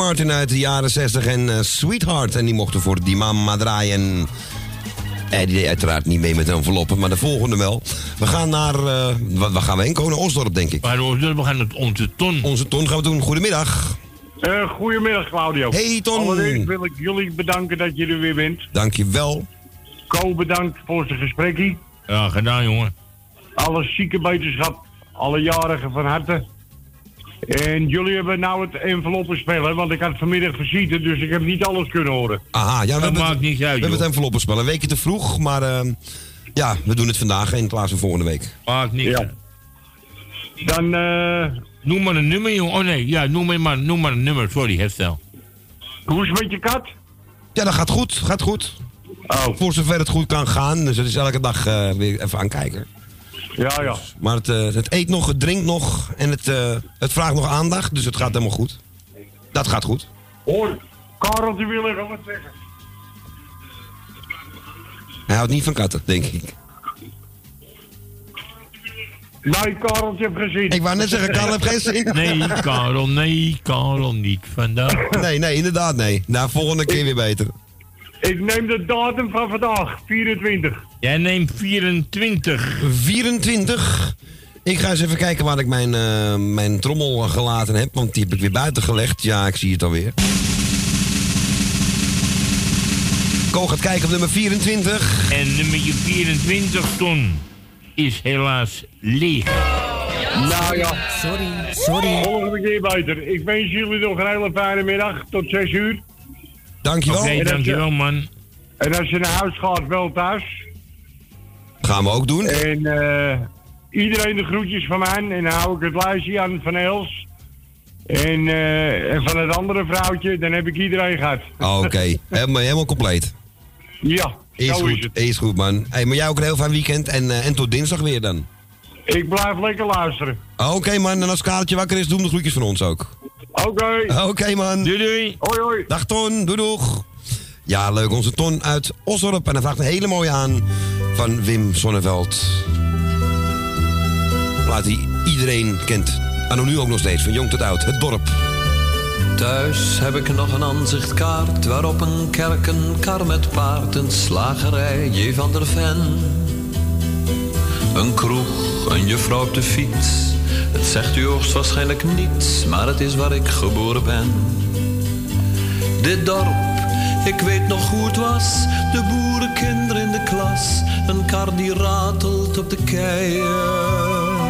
Martin uit de jaren 60 en eh, Sweetheart. En die mochten voor die mama draaien. En die deed uiteraard niet mee met enveloppen, maar de volgende wel. We gaan naar, eh, waar, waar gaan we heen? Konen Osdorp, denk ik. We gaan het onze ton. Onze ton gaan we doen. Goedemiddag. Eh, goedemiddag, Claudio. Hey, Ton. Allereerst wil ik jullie bedanken dat je er weer bent. Dankjewel. Ko, bedankt voor zijn gesprekje. Ja, gedaan, jongen. Alle zieke beterschap, alle jarigen van harte. En jullie hebben nou het enveloppenspel, want ik had vanmiddag visite, dus ik heb niet alles kunnen horen. Aha, ja, we hebben, maakt het, niet uit, we hebben het enveloppenspel. Een weekje te vroeg, maar eh, ja, we doen het vandaag in plaats van volgende week. Maakt niet uit. Dan, eh... Noem maar een nummer, jongen. Oh nee, ja, noem maar, noem maar een nummer. Sorry, herstel. Hoe is het met je kat? Ja, dat gaat goed. Gaat goed. Oh. Voor zover het goed kan gaan. Dus het is elke dag eh, weer even aankijken. Ja, ja. Maar het, eh, het eet nog, het drinkt nog en het, eh, het vraagt nog aandacht. Dus het gaat helemaal goed. Dat gaat goed. Hoor, Karel, die wil even wat zeggen. Hij houdt niet van katten, denk ik. Nee, Karel, je hebt gezien. Ik wou net zeggen, Karel heeft geen zin. Nee, Karel, nee, Karel, niet vandaag. Nee, nee, inderdaad nee. Nou, volgende keer weer beter. Ik neem de datum van vandaag, 24. Jij neemt 24. 24. Ik ga eens even kijken waar ik mijn, eh, mijn trommel gelaten heb, want die heb ik weer buiten gelegd. Ja, ik zie het alweer. Ko gaat kijken op nummer 24. En nummer 24, Ton, is helaas leeg. Nou ja. Sorry, sorry. Volgende keer beter. Ik wens jullie nog een hele fijne middag, tot 6 uur. Dankjewel. Oké, je- dankjewel, man. En als je naar huis gaat, wel thuis. Gaan we ook doen. En eh, iedereen de groetjes van mij. En dan hou ik het lijstje aan van Els. En, eh, en van het andere vrouwtje, dan heb ik iedereen gehad. Oké, (laughs) helemaal, helemaal compleet. Ja, Is zo goed, is het. is goed man. Hey, maar jij ook een heel fijn weekend en, eh, en tot dinsdag weer dan. Ik blijf lekker luisteren. Oké man, en als Kareltje wakker is, doen de groetjes van ons ook. Oké. Oké man. Doei doei. Hoi hoi. Dag Ton, doei doeg. Ja, leuk. Onze Ton uit Osdorp. En hij vraagt een hele mooie aan van Wim Sonneveld. Plaat die iedereen kent. En nu ook nog steeds, van jong tot oud. Het dorp. Thuis heb ik nog een aanzichtkaart waarop een kerk, een kar met paard, een slagerij, J. van der Ven. Een kroeg, een juffrouw op de fiets. Het zegt u hoogstwaarschijnlijk niets, maar het is waar ik geboren ben. Dit dorp, ik weet nog hoe het was. De boerenkinderen in de klas. Een kar die ratelt op de keien.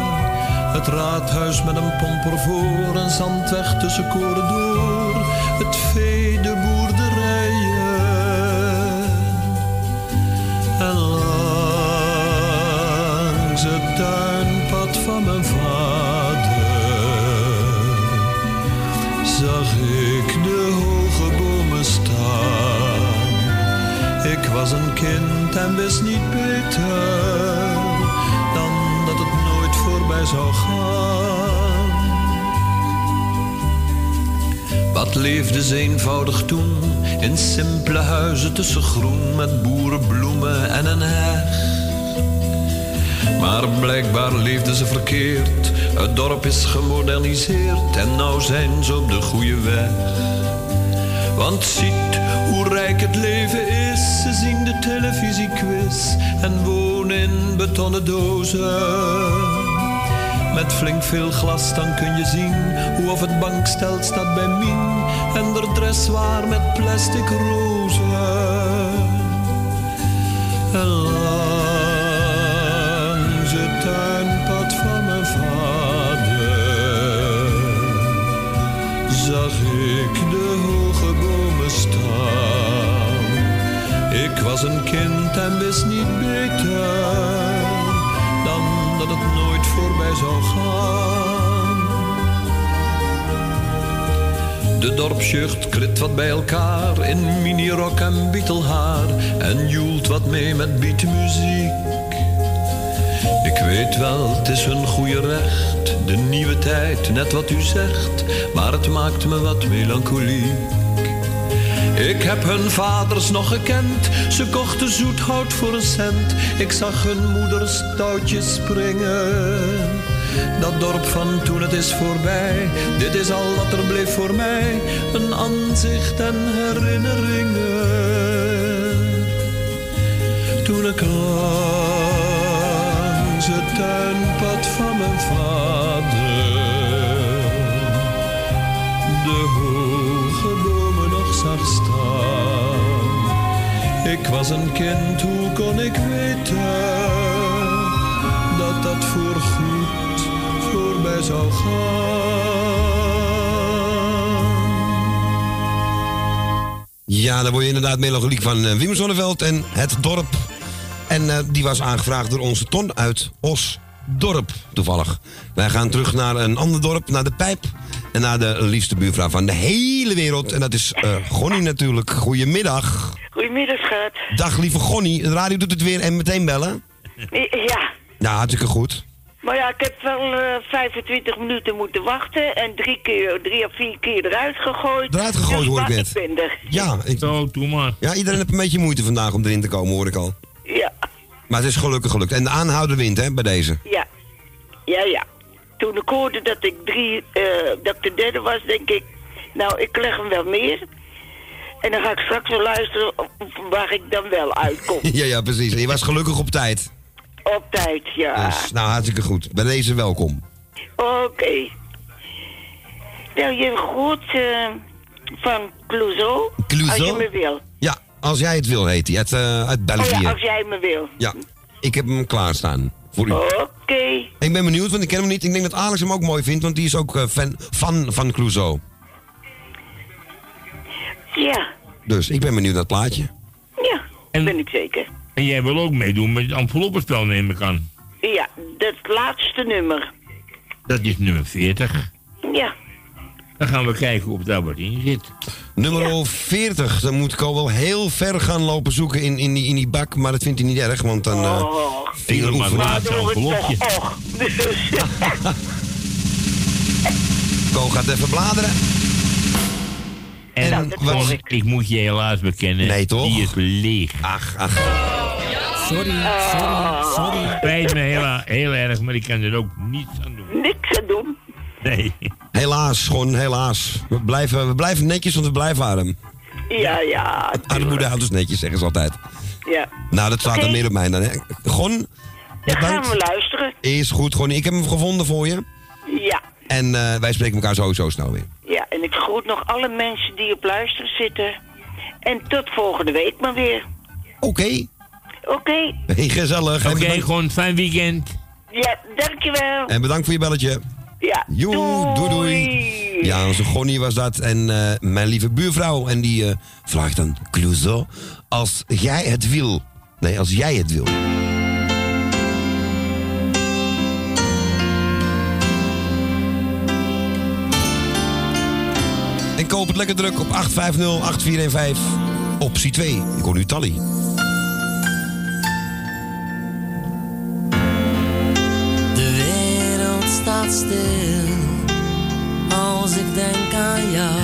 Het raadhuis met een pomper voor, een zandweg tussen koren door. Het vee, was een kind en wist niet beter dan dat het nooit voorbij zou gaan. Wat leefde ze eenvoudig toen in simpele huizen tussen groen met boerenbloemen en een heg. Maar blijkbaar leefden ze verkeerd. Het dorp is gemoderniseerd en nou zijn ze op de goede weg. Want ziet hoe rijk het leven is. Ze zien de televisiequiz en wonen in betonnen dozen. Met flink veel glas dan kun je zien hoe of het bankstel staat bij Mien. En de dressoir met plastic rozen. Was een kind en wist niet beter dan dat het nooit voorbij zou gaan. De dorpsjeugd krit wat bij elkaar in minirok en bietelhaar en joelt wat mee met beatmuziek. Ik weet wel, het is hun goede recht, de nieuwe tijd, net wat u zegt, maar het maakt me wat melancholiek. Ik heb hun vaders nog gekend, ze kochten zoethout voor een cent. Ik zag hun moeders touwtjes springen. Dat dorp van toen het is voorbij, dit is al wat er bleef voor mij. Een aanzicht en herinneringen. Toen ik langs het tuinpad van mijn vader de hoge bomen nog zag staan. Ik was een kind, hoe kon ik weten dat dat voorgoed voorbij zou gaan? Ja, daar word je inderdaad melancholiek van eh, Wim Sonneveld en het dorp. En eh, die was aangevraagd door onze Ton uit Osdorp, toevallig. Wij gaan terug naar een ander dorp, naar de Pijp. En naar de liefste buurvrouw van de hele wereld. En dat is eh Gonnie natuurlijk. Goedemiddag. Goedemiddag, schat. Dag lieve Gonnie. De radio doet het weer en meteen bellen. Ja, Ja, hartstikke goed. maar ja, ik heb wel eh 25 minuten moeten wachten en drie, keer, drie of vier keer eruit gegooid. Eruit gegooid, Dus hoor ik net. Ik ben er. Ja, ik... doe maar. Ja, iedereen heeft een beetje moeite vandaag om erin te komen, hoor ik al. Ja, Maar het is gelukkig gelukt. En de aanhouder wint, hè, bij deze. ja, ja, ja. Toen ik hoorde dat ik drie, eh, dat ik de derde was, denk ik, nou, ik leg hem wel meer. En dan ga ik straks wel luisteren waar ik dan wel uitkom. (laughs) Ja, ja, precies. En je was gelukkig op tijd. Op tijd, ja. Dus, nou, hartstikke goed. Bij deze welkom. Oké. Nou, je goed eh, van Clouseau. Clouseau? Als je me wil. Ja, als jij het wil, heet hij. Uit, eh, uit Oh België. ja, als jij me wil. Ja, ik heb hem klaarstaan. Voor u. Oké. Ik ben benieuwd, want ik ken hem niet. Ik denk dat Alex hem ook mooi vindt, want die is ook eh, fan, fan van Clouseau. Ja, Dus ik ben benieuwd naar het plaatje. ja, ben ik zeker. En jij wil ook meedoen met het enveloppenspel, neem ik aan. Ja, dat laatste nummer. Dat is nummer 40. Ja. Dan gaan we kijken of daar wat in zit. Nummer 40, dan moet ik al wel heel ver gaan lopen zoeken in, in, die, in die bak, maar dat vindt hij niet erg, want dan eh Oh. vingeroefening. Maar het toch och. Dus, (laughs) Ko gaat even bladeren. En Nou, dat ik. ik moet je helaas bekennen. Nee, toch? Die is leeg. Ach, ach. Sorry, sorry, sorry. Spijt me heel, heel erg, maar ik kan er ook niets aan doen. Niks aan doen. Nee. Helaas, gewoon helaas. We blijven, we blijven netjes, want we blijven arm. Ja, ja. Armoede houdt dus netjes, zeggen ze altijd. Ja. Nou, dat staat Oké. er meer op mij dan. Hè. Gon, Dan gaan we luisteren. is goed. Gon, ik heb hem gevonden voor je. Ja. En eh, wij spreken elkaar sowieso snel weer. Ja, en ik groet nog alle mensen die op luisteren zitten. En tot volgende week maar weer. Oké. Oké. Hey, gezellig. Oké, En bedankt- gewoon fijn weekend. Ja, dankjewel. En bedankt voor je belletje. Ja. Joe, doei doei. Ja, onze Gonnie was dat. En eh, mijn lieve buurvrouw. En die eh, vraagt dan, Clouseau, als jij het wil. Nee, als jij het wil. En koop het lekker druk op 850-8415. Optie 2. Ik hoor nu Tally. De wereld staat stil als ik denk aan jou.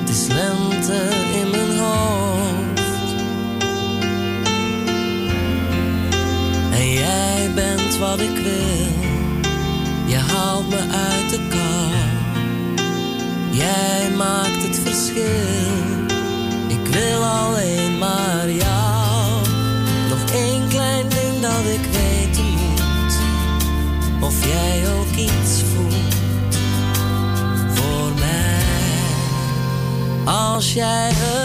Het is lente in mijn hoofd. En jij bent wat ik wil. Je haalt me uit de kou. Jij maakt het verschil. Ik wil alleen maar jou. Nog één klein ding dat ik weten moet. Of jij ook iets voelt voor mij. Als jij het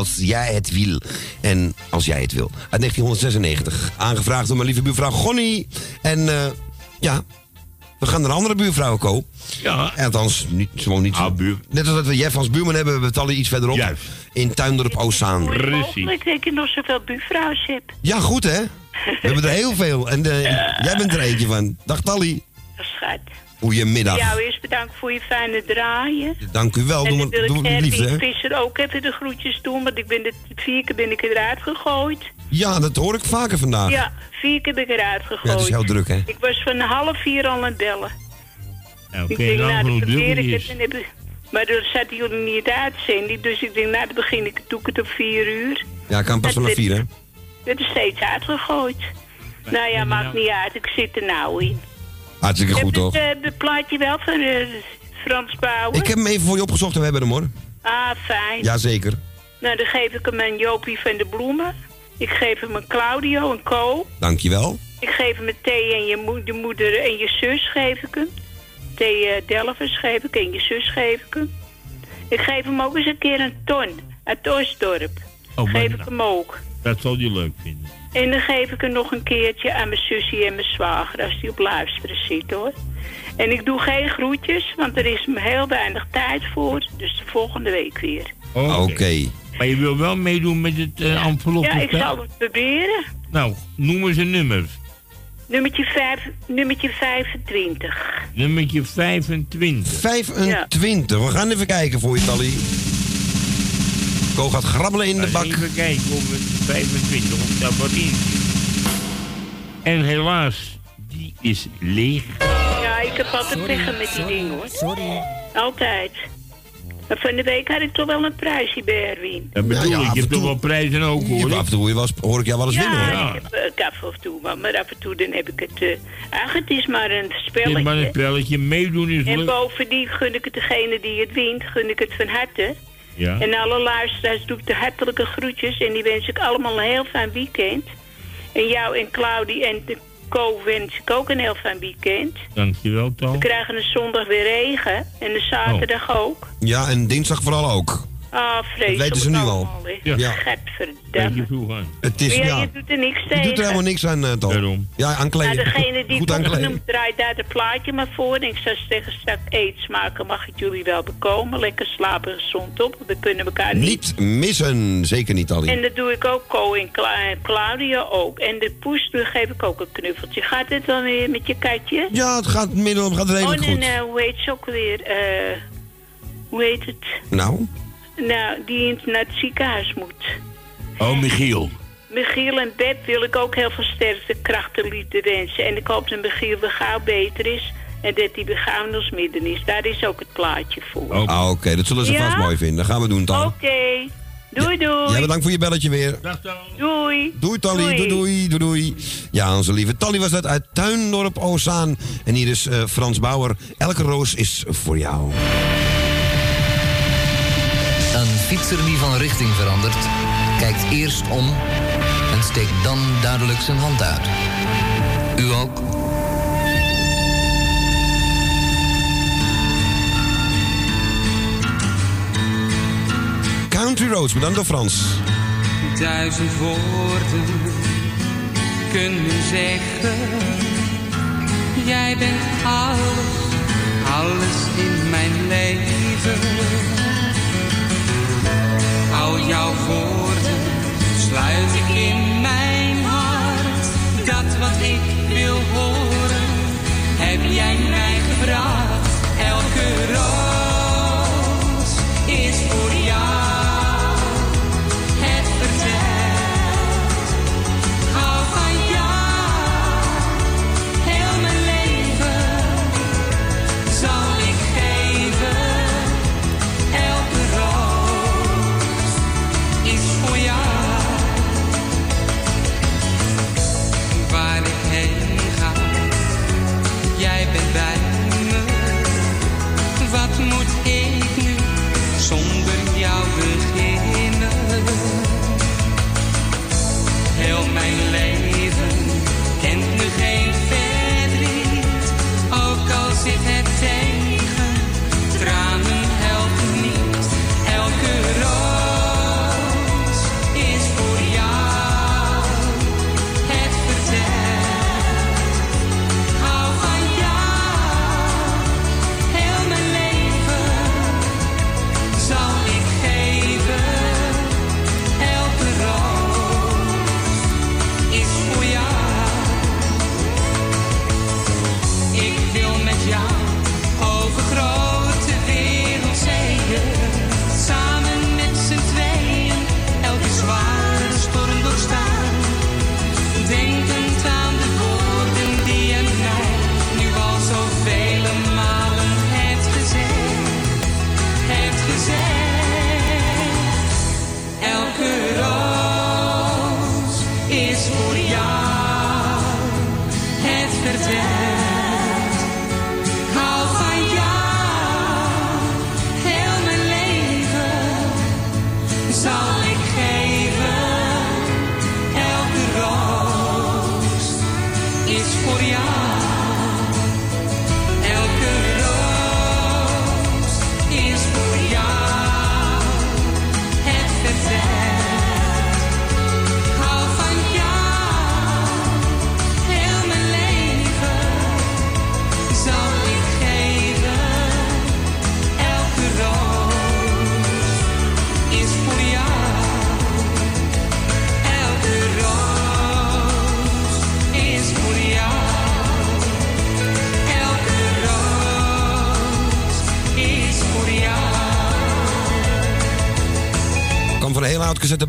als jij het wil. En als jij het wil. Uit 1996. Aangevraagd door mijn lieve buurvrouw Gonnie. En eh, ja, we gaan naar een andere buurvrouw komen. Ja. Althans, niet, gewoon niet. Net als dat we Jeff als buurman hebben, we Tally iets verderop. Juist. In Tuindorp Ozaan. Mogelijk dat ik nog zoveel buurvrouws heb. Ja, goed hè? We hebben er heel veel. En eh, jij bent er eentje van. Dag Tally. Schat. Goedemiddag. Jou eerst bedankt voor je fijne draaien. Dank u wel. en Doe dan wil ik Erwin? Visser ook even de groetjes doen, want ik ben de, vier keer ben ik eruit gegooid. Ja, dat hoor ik vaker vandaag. Ja, vier keer ben ik eruit gegooid. Ja, het is heel druk, hè? Ik was van half vier al aan het bellen. Ja, ik oké, denk, dan nou, het. Maar dan zaten jullie niet uitzending, dus ik denk, nou, dan begin ik, doe ik het op vier uur. Ja, kan pas vanaf vier, hè? Het is steeds uitgegooid. Nou ja, maakt niet uit, ik zit er nou in. Hartstikke goed, Heb toch? je het, eh, het plaatje wel van eh, Frans Bauer? Ik heb hem even voor je opgezocht en we hebben hem, hoor. Ah, fijn. Jazeker. Nou, dan geef ik hem aan Jopie van de Bloemen. Ik geef hem aan Claudio en Co. Dankjewel. Ik geef hem een thee en je, mo- je moeder en je zus geef ik hem. Thee uh, Delvers geef ik en je zus geef ik hem. Ik geef hem ook eens een keer een ton uit Oostdorp. Oh, geef ik nou. hem ook. Dat zal je leuk vinden. En dan geef ik hem nog een keertje aan mijn zusje en mijn zwager als die op luisteren zit hoor. En ik doe geen groetjes, want er is me heel weinig tijd voor. Dus de volgende week weer. Oké. Maar je wil wel meedoen met het uh, envelopje? Ja, ik zal het proberen. Nou, noem eens een nummer. Nummertje, vijf, nummertje 25. Nummertje 25. 25. We gaan even kijken voor je, Tally. Gaat grabbelen in de bak. Even kijken of het 25 of dat wat in zit. En helaas, die is leeg. Ja, ik heb altijd liggen met die dingen hoor. Sorry. Altijd. Maar van de week had ik toch wel een prijsje bij Erwin. Dat bedoel Ja, ja, ik, je hebt toch wel prijzen ook hoor. Ja, af en toe eens- hoor ik jou wel eens winnen, hoor. Ja, ik heb eh, af en toe, maar, maar af en toe dan heb ik het... eh ach, het is maar een Het is spelletje. maar een spelletje, meedoen is En bovendien gun ik het degene die het wint, gun ik het van harte. Ja. En alle luisteraars doe ik de hartelijke groetjes en die wens ik allemaal een heel fijn weekend. En jou en Claudie en de Co wens ik ook een heel fijn weekend. Dankjewel, We Toon. krijgen een zondag weer regen en een zaterdag ook. Ja, en dinsdag vooral ook. Ah, vreselijk. Dat weten ze nu al. Ja. Ja. Gadverdamme. Het is, ja, ja, je doet er niks je tegen. doet er helemaal niks aan, uh, Tom. Ja, aankleden. Nou, degene die Goed het opgenoemd draait daar het plaatje maar voor. En ik zou zeggen, straks eet smaken mag ik jullie wel bekomen. Lekker slapen gezond op. We kunnen elkaar niet. Niet missen. Zeker niet, Tally. En dat doe ik ook, Co en Cla- en Claudia ook. En de poes, geef ik ook een knuffeltje. Gaat het dan weer met je katje? Ja, het gaat, middel, gaat redelijk oh, nee, goed. nou, hoe heet ze ook weer? Eh, hoe heet het? Nou, Nou, die naar het ziekenhuis moet. Oh, Michiel. Michiel en Beb wil ik ook heel veel sterkte krachten liefde wensen. En ik hoop dat Michiel weer gauw beter is. En dat hij weer gauw in ons midden is. Daar is ook het plaatje voor. ah, oké, dat zullen ze Ja? vast mooi vinden. Dat gaan we doen, Tal. Oké. Doei, doei. Ja, bedankt voor je belletje weer. Doei. Doei, Tally. Doei. doei, doei, doei. Ja, onze lieve Tally was dat uit Tuindorp Ozaan. En hier is eh, Frans Bauer. Elke roos is voor jou. Een fietser die van richting verandert, kijkt eerst om en steekt dan duidelijk zijn hand uit. U ook? Country Roads, bedankt door Frans. Duizend woorden kunnen zeggen. Jij bent alles, alles in mijn leven. Al jouw woorden sluit ik in mijn hart. Dat wat ik wil horen, heb jij mij gebracht.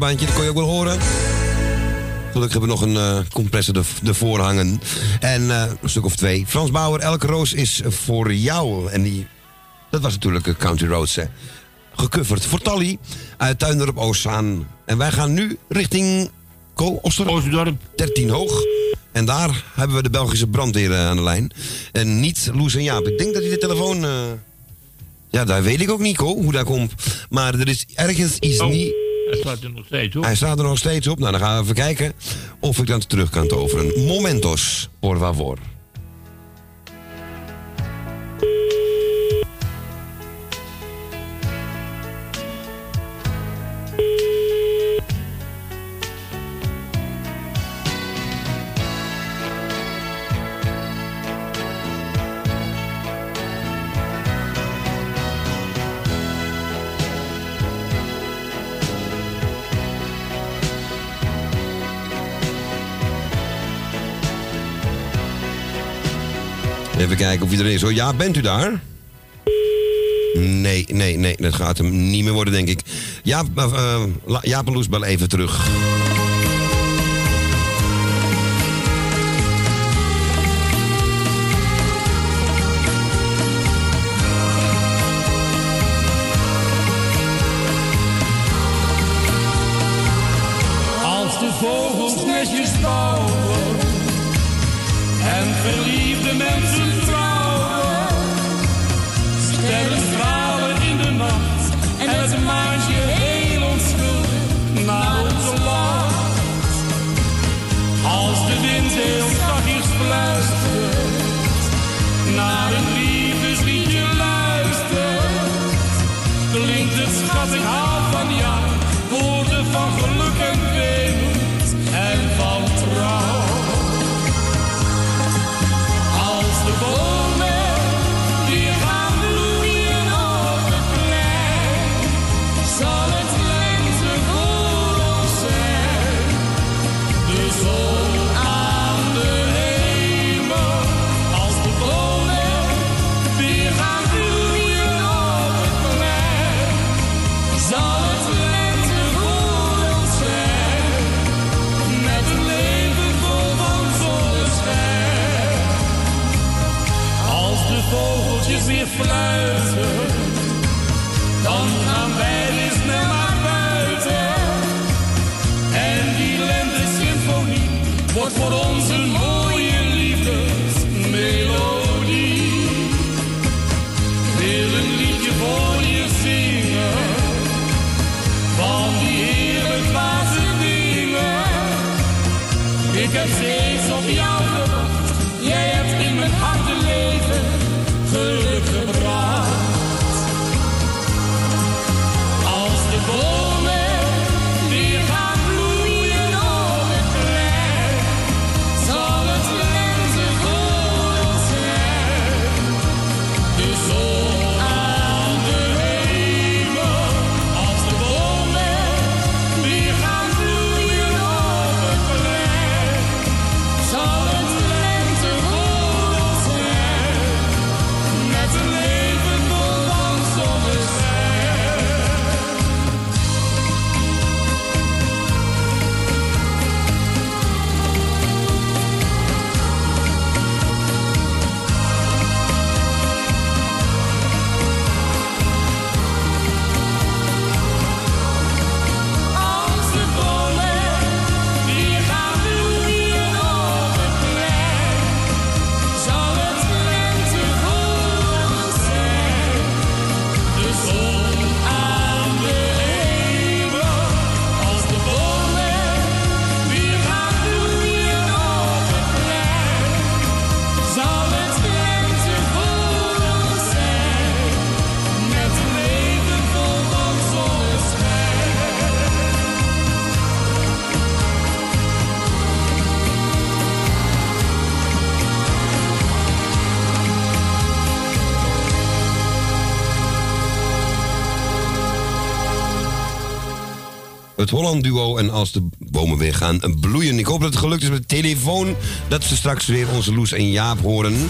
Cassettebandje, dat kon je ook wel horen. Gelukkig hebben we nog een eh, compressor er- ervoor hangen. En eh, een stuk of twee. Frans Bauer, elke roos is voor jou. En die, dat was natuurlijk eh, Country Roads, hè. Gecoverd voor Tally uit Tuindorp Oostzaan. En wij gaan nu richting Ko, Oster. Oosterdorp. 13 hoog. En daar hebben we de Belgische brandweer aan de lijn. En niet Loes en Jaap. Ik denk dat hij de telefoon... Ja, daar weet ik ook niet, Ko, hoe dat komt. Maar er is ergens iets Oh, niet... Hij staat er nog steeds op. Hij staat er nog steeds op. Nou, dan gaan we even kijken of ik dan terug kan toveren. Momentos, por favor. Ja, bent u daar? Nee, nee, nee, dat gaat hem niet meer worden, denk ik. Jaap, uh, uh, La- Jaap en bel even terug. Het Holland duo en als de bomen weer gaan bloeien. Ik hoop dat het gelukt is met de telefoon. Dat ze straks weer onze Loes en Jaap horen.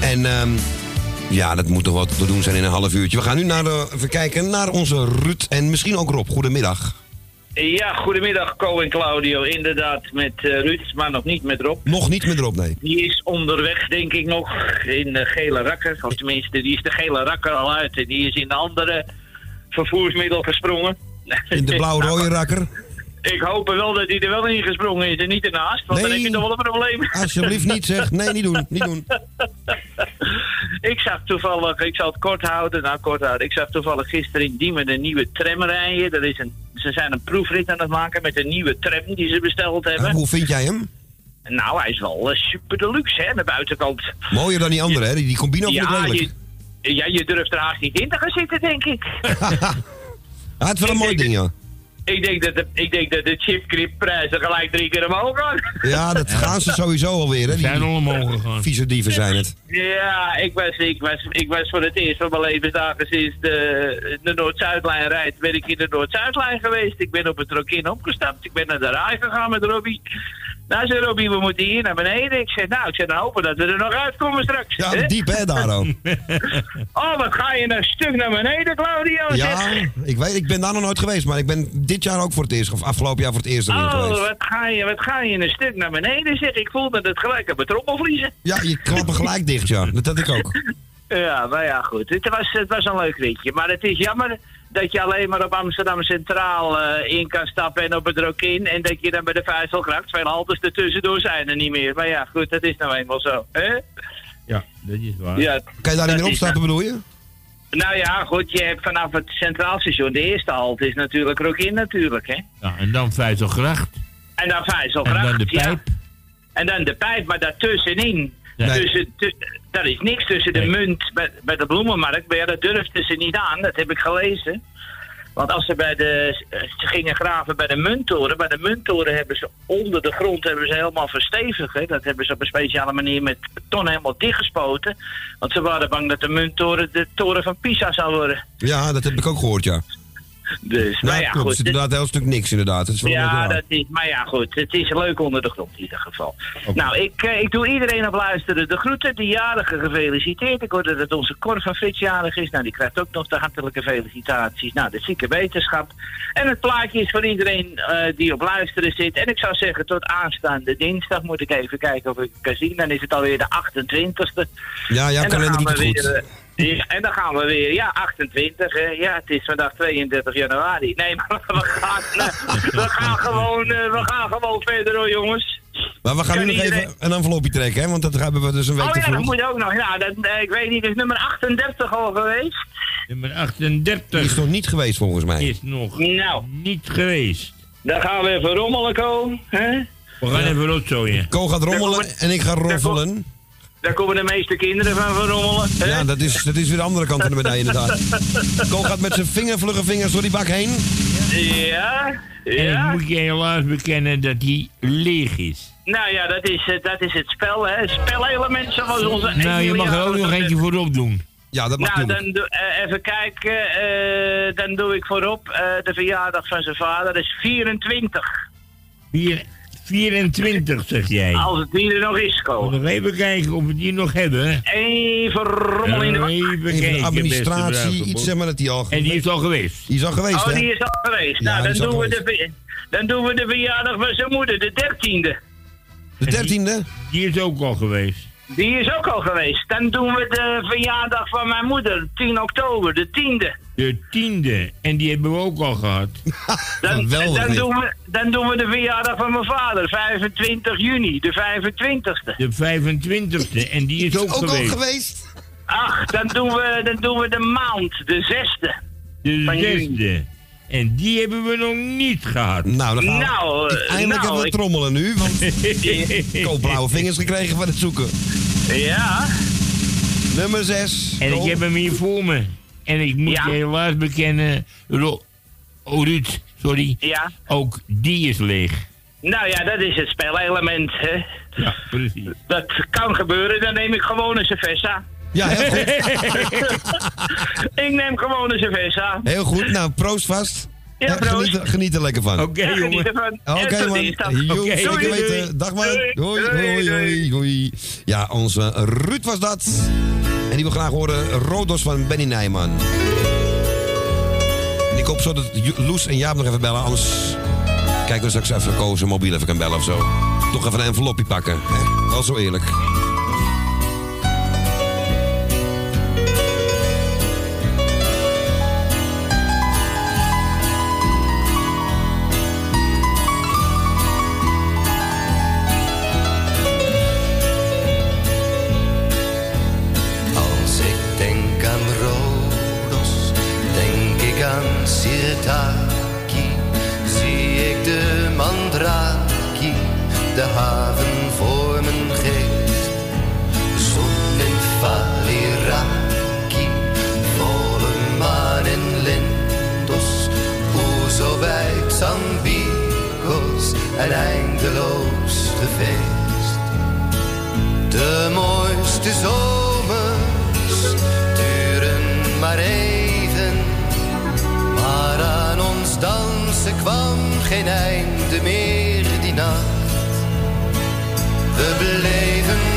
En ehm, Ja, dat moet toch wat te doen zijn in een half uurtje. We gaan nu naar de, even kijken naar onze Ruud en misschien ook Rob. Goedemiddag. Ja, goedemiddag Co en Claudio. Inderdaad met eh, Ruud, maar nog niet met Rob. Nog niet met Rob, nee. Die is onderweg, denk ik nog, in de gele rakker. Of tenminste, die is de gele rakker al uit. En die is in de andere vervoersmiddel gesprongen. (laughs) In de blauw-rode rakker. Ik hoop wel dat hij er wel in gesprongen is en niet ernaast. Want dan heb je toch wel een probleem. (laughs) Alsjeblieft niet, zeg. Nee, niet doen. Niet doen. Ik zag toevallig, ik zal het kort houden, nou kort houden. Ik zag toevallig gisteren in Diemen een nieuwe tram rijden. Dat is een, ze zijn een proefrit aan het maken met een nieuwe tram die ze besteld hebben. Hoe vind jij hem? Nou, hij is wel eh, super deluxe, hè, de buitenkant. Mooier dan die andere, hè? Die, die combino Ja je, ja, je durft er haast niet in te gaan zitten, denk ik. (laughs) Het is wel een mooi ding, ja. Ik denk dat de, ik denk dat de gelijk drie keer omhoog gaan. Ja, dat (laughs) gaan ze sowieso alweer, hè? Die Zijn al omhoog gegaan. Vieze dieven zijn het. Ja, ik was, ik, was, ik was voor het eerst van mijn levensdagen sinds de, de Noord-Zuidlijn rijdt, ben ik in de Noord-Zuidlijn geweest. Ik ben op het Rokin opgestapt. Ik ben naar de Rai gegaan met Robbie. Nou, zei Robbie, we moeten hier naar beneden. Ik zei, nou, ik zei, dan hopen dat we er nog uitkomen straks. Ja, hè? diep, hè, Daro? (laughs) Oh, wat ga je een stuk naar beneden, Claudio? Ja, zeg. ik weet, ik ben daar nog nooit geweest, maar ik ben dit jaar ook voor het eerst, of afgelopen jaar voor het eerst erin Oh, geweest. wat ga, je, wat ga je een stuk naar beneden, zeg. Ik voelde het gelijk op het trommelvliezen. Ja, je klapt gelijk dicht, ja. Dat had ik ook. (laughs) Ja, nou ja, goed. Het was, het was een leuk ritje. Maar het is jammer dat je alleen maar op Amsterdam Centraal eh, in kan stappen en op het Rokin. En dat je dan bij de Vijzelgracht, veel haltes ertussendoor zijn er niet meer. Maar ja, goed, dat is nou eenmaal zo. Hè? Ja, dat is waar. Ja, Kan je daar niet meer is opstappen, bedoel je? Nou ja, goed, je hebt vanaf het Centraal Station, de eerste halte is natuurlijk Rokin natuurlijk, hè. Ja, en dan Vijzelgracht. En dan En Vijzelgracht, dan de ja. pijp. En dan de pijp, maar daartussenin. Nee. Tussen, tu- daar is niks tussen de Nee. munt bij, bij de bloemenmarkt. Maar ja, dat durfden ze niet aan. Dat heb ik gelezen. Want als ze bij de, ze gingen graven bij de munttoren. Bij de munttoren hebben ze onder de grond hebben ze helemaal verstevigd. Dat hebben ze op een speciale manier met beton helemaal dichtgespoten. Want ze waren bang dat de munttoren de toren van Pisa zou worden. Ja, dat heb ik ook gehoord, ja. Dus, Ja, maar ja, klopt. goed. Het is inderdaad heel stuk niks, inderdaad. Het is wel Ja, dat is, maar ja, goed. Het is leuk onder de grond in ieder geval. Nou, ik, eh, ik doe iedereen op luisteren de groeten. De jarige gefeliciteerd. Ik hoorde dat onze Cor van Frits jarig is. Nou, die krijgt ook nog de hartelijke felicitaties. Nou, de zieke wetenschap. En het plaatje is voor iedereen eh, die op luisteren zit. En ik zou zeggen, tot aanstaande dinsdag moet ik even kijken of ik het kan zien. Dan is het alweer de 28e. Ja, kalender doet het we goed. weer, eh, ja, en dan gaan we weer, ja, 28. Hè. Ja, het is vandaag 32 januari. Nee, maar (laughs) we gaan, we gaan, gewoon, eh, we gaan gewoon verder hoor, jongens. Maar we gaan nu nog iedereen- even een envelopje trekken, hè? Want dat hebben we dus een week Oh ja, dat moet ook nog. Ja, dat, eh, ik weet niet, is nummer 38 al geweest? Nummer 38. Die is nog niet geweest, volgens mij. Is nog Nou. niet geweest. Dan gaan we even rommelen, Ko. Hè? We gaan even rotzooien. Ko gaat rommelen en ik ga roffelen. Daar komen de meeste kinderen van verrommelen. hè? Ja, dat is, dat is weer de andere kant van de medaille, inderdaad. (laughs) Ko gaat met zijn vinger, vlugge vingers door die bak heen. Ja, En ja. ik moet je helaas bekennen dat hij leeg is. Nou ja, dat is, eh, dat is het spel, hè. Spelelement zoals onze... Nou, je mag er ook nog eentje voorop doen. Ja, dat Nou, dan doe, eh, even kijken. eh, dan doe ik voorop eh, de verjaardag van zijn vader. Dat is 24. Vier, 24 zeg jij. Als het die er nog is, Ko. Nog even kijken of we die nog hebben. Even rommel in de bak. Even Even de kijken, administratie, iets zeg maar dat die al... En die is al geweest. Die is al geweest, Oh, hè? die is al geweest. Nou, dan al doen, we de, dan doen we de verjaardag van zijn moeder, de 13e. De dertiende? Die is ook al geweest. Die is ook al geweest. Dan doen we de verjaardag van mijn moeder, 10 oktober, de 10e. De tiende. En die hebben we ook al gehad. (laughs) Dan, Geweldig, dan, doen we, dan doen we de verjaardag van mijn vader, 25 juni, de 25e. De 25e. En die is ook, Ook al geweest. geweest? Ach, dan doen we, dan doen we de maand, de 6e. De Van juni. zesde. En die hebben we nog niet gehad. Nou, dan gaan we... Nou, Eindelijk nou, hebben we ik- trommelen nu, want (laughs) ik heb blauwe vingers gekregen van het zoeken. Ja, Nummer 6. En ik heb hem hier voor me. En ik moet Ja. je helaas bekennen... Ro oh, Ruud, sorry. ja. Ook die is leeg. Nou ja, dat is het spelelement, hè. Ja, precies. Dat kan gebeuren, dan neem ik gewoon een cerveza. Ja, heel goed. (laughs) ik neem gewoon een cerveza. Heel goed. Nou, proost vast. Ja, proost. Geniet, er- geniet er lekker van. Oké, Ja, jongen. Oké, man. zeker doei, weten. Dag, man. Doei, Hoi, doei, hoi, doei. hoi, hoi. Ja, onze Ruud was dat. En die wil graag horen Rodos van Benny Nijman. En ik hoop zo dat Loes en Jaap nog even bellen. Anders kijken we straks even kozen mobiel even kan bellen of zo. Toch even een envelopje pakken. Hè? Wel zo eerlijk. Zie ik de Mandraki, de haven voor mijn geest. Zon in Valiraki, volle maan in Lindos. Oezo bij Xambikos, een eindeloos feest. De mooiste zomers duren maar even. Dansen kwam geen einde meer die nacht. We bleven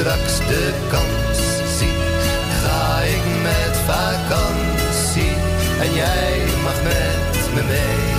straks de kans zie, ga ik met vakantie en jij mag met me mee.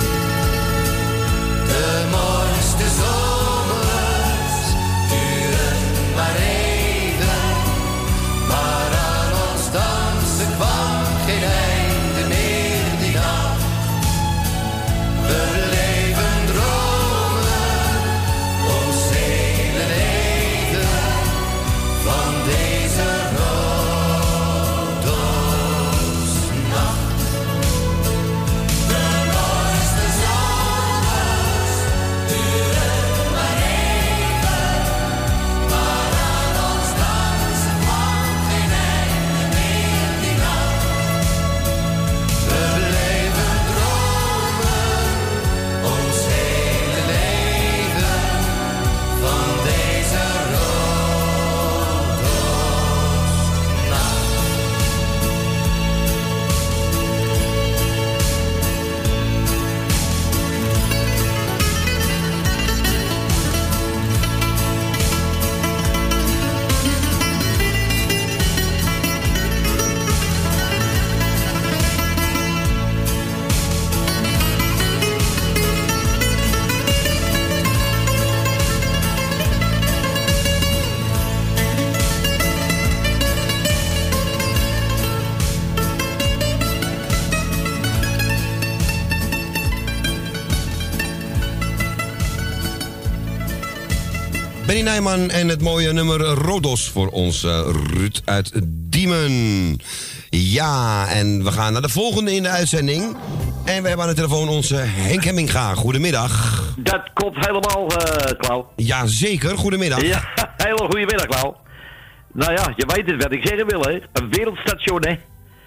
Nijman en het mooie nummer Rodos voor ons eh, Ruud uit Diemen. Ja, en we gaan naar de volgende in de uitzending. En we hebben aan de telefoon onze Henk Hemminga. Goedemiddag. Dat klopt helemaal, eh Klauw. Ja, zeker. Goedemiddag. Ja, (laughs) hele goede middag, Klauw. Nou ja, je weet het wat ik zeggen wil, hè. Een wereldstation, hè.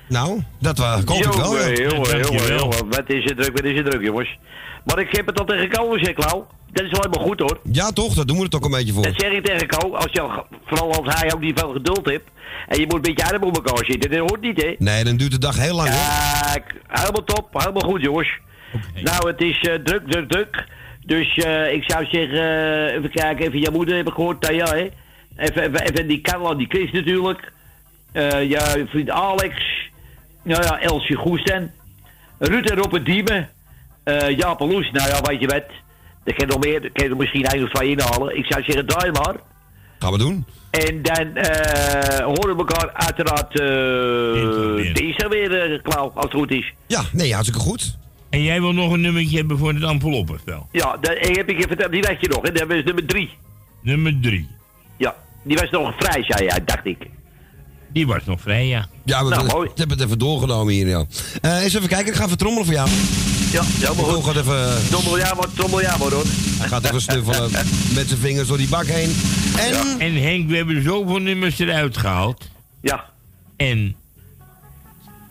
Nou, dat uh, hoop ik wel. Jongen, jongen, jongen. Wat is het druk, wat is het druk, jongens. Maar ik heb het al tegen Ko gezegd, Klauw. Dat is wel helemaal goed, hoor. Ja, toch? Dat doen we er toch een beetje voor. Dat zeg ik tegen Ko. Als je, vooral als hij ook niet veel geduld hebt. En je moet een beetje arm op elkaar zitten. Dat hoort niet, hè. Nee, dan duurt de dag heel lang. hoor. Kijk, helemaal top, helemaal goed jongens. Nou, het is eh, druk, druk, druk. Dus eh, ik zou zeggen, eh, even kijken, even jouw moeder heb ik gehoord, Tanja, hè. Even, even, even die Carla, die Chris natuurlijk. Eh ja, vriend Alex. Nou ja, Elsje Goesten. Ruud en Robert Diemen. Eh Jaap Loes, nou ja, weet je wat. Er kan nog meer, er kan er misschien één of twee inhalen. Ik zou zeggen, draai maar. Gaan we doen. En dan eh horen we elkaar uiteraard eh dinsdag weer, uh, Klauw, als het goed is. Ja, nee, hartstikke goed. En jij wil nog een nummertje hebben voor het enveloppenspel? Ja, dat heb ik je verteld, die weet je nog, hè? Dat was nummer drie. Nummer drie. Ja, die was nog vrij, zei jij, dacht ik. Die was nog vrij, ja. Ja, we, Nou, mooi. hebben het even doorgenomen hier, ja. Eh, eens even kijken, ik ga even trommelen voor jou. Ja, ja, maar goed. gaat even... Trommel ja maar, trommel ja maar, hoor. Hij gaat even snuffelen (laughs) met zijn vingers door die bak heen. En... En Henk, we hebben zoveel nummers eruit gehaald. Ja. En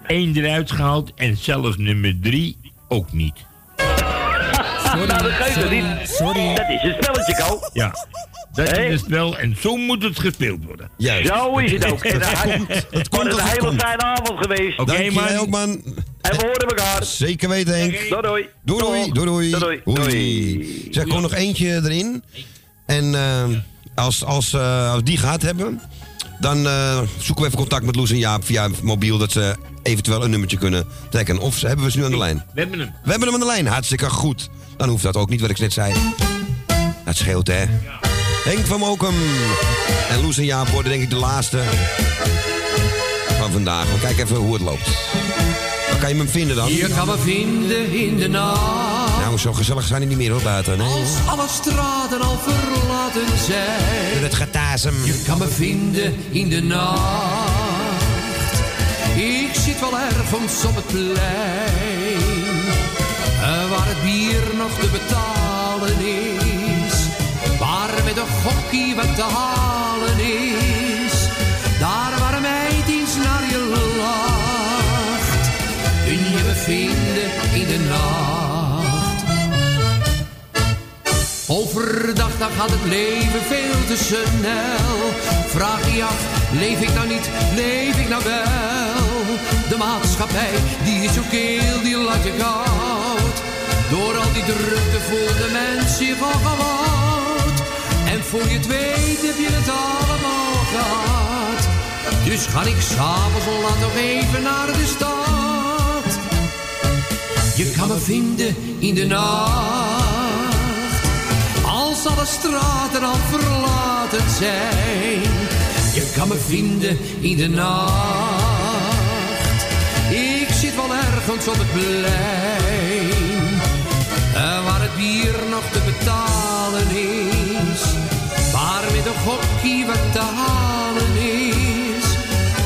één eruit gehaald en zelfs nummer drie ook niet. (laughs) nou, dat geeft het niet. Sorry. Dat is een spelletje, Ko. Ja, dat is het spel en zo moet het gespeeld worden. Juist. Zo is het ook. En hij- komt- het komt een hele fijne avond geweest. Oké, Dank man. jij ook, man. En we horen elkaar. Zeker weten, Henk. Doei, doei. Doei, doei. Doei, doei. Doei. Zeg, gewoon nog eentje erin. En eh, als, als, eh, als die gaat hebben, dan eh, zoeken we even contact met Loes en Jaap via mobiel... dat ze eventueel een nummertje kunnen trekken. Of ze hebben we ze nu aan de lijn? We hebben hem. We hebben hem aan de lijn, hartstikke goed. Dan hoeft dat ook niet, wat ik net zei. Dat scheelt, hè? Henk van Mokum en Loes en Jaap worden denk ik de laatste van vandaag. We kijken even hoe het loopt. Waar kan je hem vinden dan? Je kan me vinden in de nacht. Nou, zo gezellig zijn die niet meer hoor, buiten. Nee. Als alle straten al verlaten zijn. Het getasem. Je kan me vinden in de nacht. Ik zit wel ergens op het plein. eh, Waar het bier nog te betalen is. Een gokkie wat te halen is. Daar waar een meid eens naar je lacht. Kun je me vinden in de nacht. Overdag dan gaat het leven veel te snel. Vraag je af, leef ik nou niet, leef ik nou wel? De maatschappij, die is zo keel, die laat je koud. Door al die drukte voelt de mens zich al gewoud. En voor je het weet heb je het allemaal gehad. Dus ga ik s'avonds al laat nog even naar de stad. Je kan me vinden in de nacht. Als alle straten al verlaten zijn. Je kan me vinden in de nacht. Ik zit wel ergens op het plein. eh, Waar het bier nog te Een gokkie wat te halen is.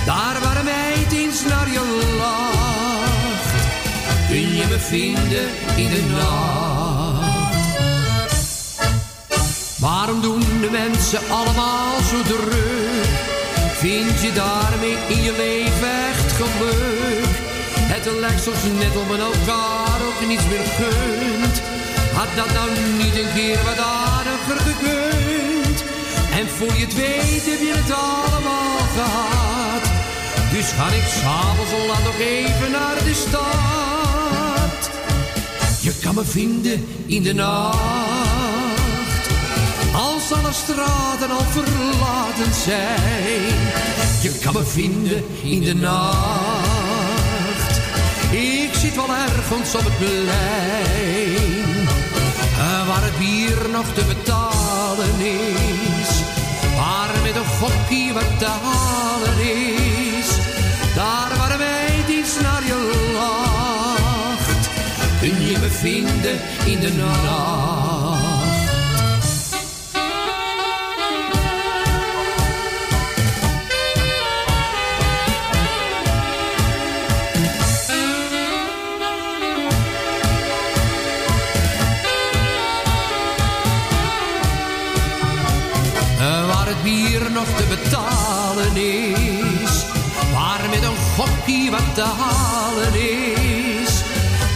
Daar waar een meid eens naar je lacht. Kun je me vinden in de nacht. Waarom doen de mensen allemaal zo druk? Vind je daarmee in je leven echt geluk? Het lijkt soms net om en elkaar ook niets meer gunt. Had dat nou niet een keer wat aardiger gekund? En voor je het weet heb je het allemaal gehad. Dus ga ik s'avonds al laat nog even naar de stad. Je kan me vinden in de nacht. Als alle straten al verlaten zijn. Je kan me vinden in de nacht. Ik zit wel ergens op het plein. eh, Waar het bier nog te betalen is. Met een gokkie wat te halen is. Daar waar meid iets naar je lacht. Kun je me vinden in de nacht. Nog te betalen is. Waar met een gokkie wat te halen is.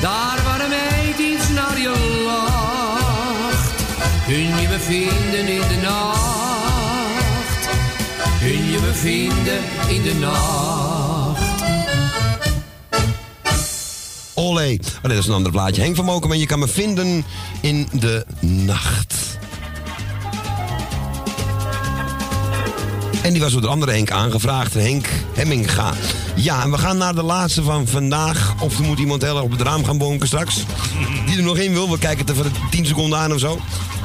Daar waar een iets naar je lacht. Kun je me vinden in de nacht. Kun je me vinden in de nacht. Olé. Oh, dat is een ander plaatje. Henk van Mokum en je kan me vinden in de nacht. En die was door de andere Henk aangevraagd, Henk Hemminga. Ja, en we gaan naar de laatste van vandaag. Of er moet iemand heel erg op het raam gaan bonken straks. Die er nog in wil. We kijken het even 10 seconden aan of zo.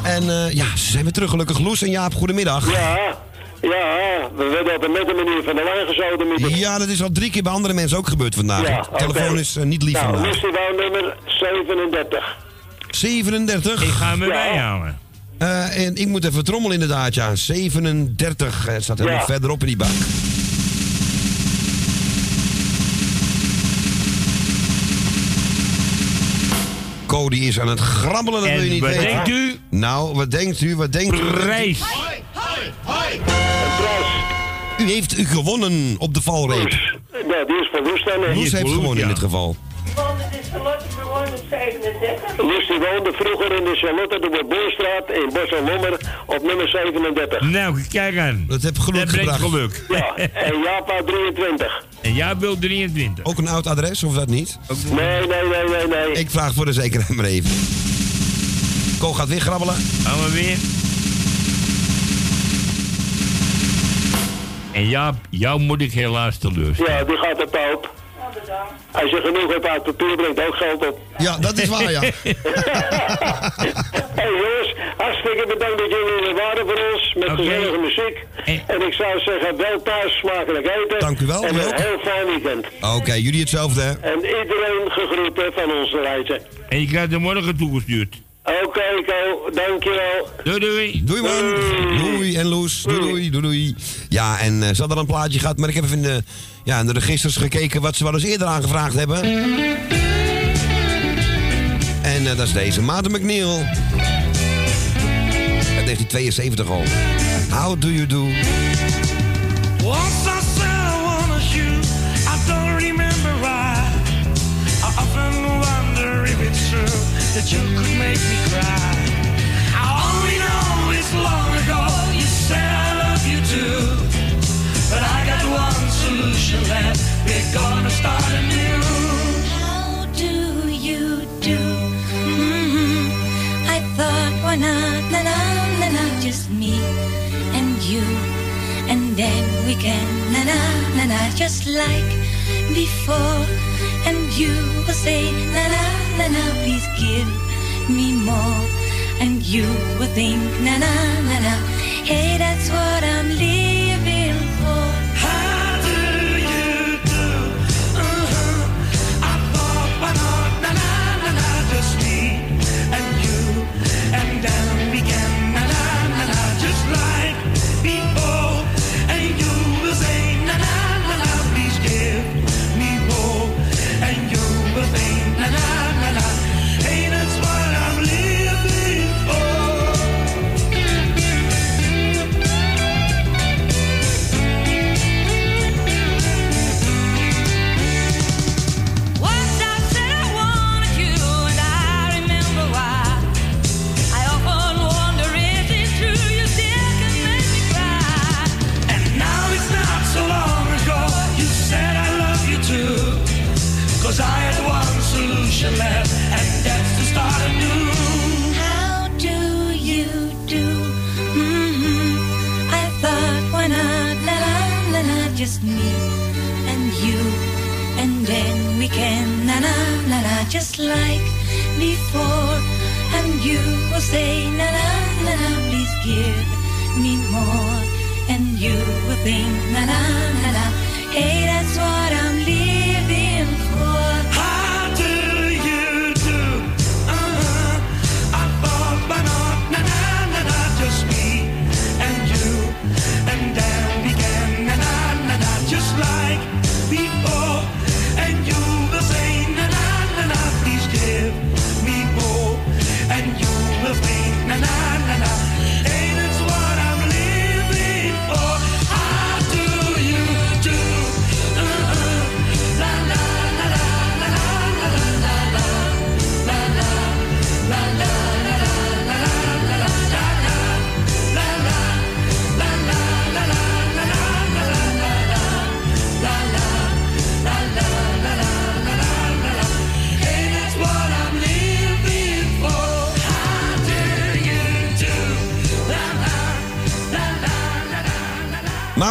En eh, ja, ze zijn weer terug gelukkig. Loes en Jaap, goedemiddag. Ja, Ja, we werden op een nette manier van de lijn de... Ja, dat is al drie keer bij andere mensen ook gebeurd vandaag. Ja, De telefoon is eh, niet lief Nou, vandaag. festival nummer 37. 37. Ik ga hem Ja. erbij Eh, en ik moet even trommelen inderdaad, ja. 37. Het staat helemaal Ja. verderop in die bak. Cody is aan het grabbelen, dat En wil je niet wat weten. denkt u? Nou, wat denkt u? Wat denkt u? Prijs. U heeft u gewonnen op de valreep. Ja, die is van? Loes heeft gewonnen in dit geval. Loes die woonde vroeger in de Charlotte de Boerstraat in Bos en Lommer op nummer 37. Nou, kijk aan. Dat heb geluk Dat brengt gebracht. geluk. Ja, en Japa 23. (laughs) En wil 23. Ook een oud adres, of dat niet? Nee, nee, nee, nee, nee. Ik vraag voor de zekerheid maar even. Ko gaat weer grabbelen. Gaan we weer. En Jaap, jou moet ik helaas teleurstellen. Ja, die gaat op hoop. Als je genoeg hebt uit papier, brengt ook geld op. Ja, dat is waar, ja. (laughs) hey jongens, hartstikke bedankt dat jullie er waren voor ons met Oké. gezellige muziek. En ik zou zeggen, wel thuis smakelijk eten. Dank u wel, En een heel fijn weekend. Oké, jullie hetzelfde, hè? En iedereen gegroet hè, van onze reizen. En je krijgt er morgen toegestuurd. Oké, Ko, dankjewel. Doei doei. Doei man. Doei en Loes. Doei doei, doei doei. Ja, en eh, ze hadden al een plaatje gehad, maar ik heb even de, ja, in de registers gekeken wat ze wel eens eerder aangevraagd hebben. En eh, dat is deze, Maarten McNeil. Uit 1972 al. How do you do? Once I said I wanna shoot, I don't remember why. I often wonder if it's true that you could make me cry. Gonna start anew. How do you do? hmm I thought, why not, na na na na, just me and you, and then we can na na na na, just like before. And you will say, na na na na, please give me more. And you will think, na na na na, hey, that's what I'm living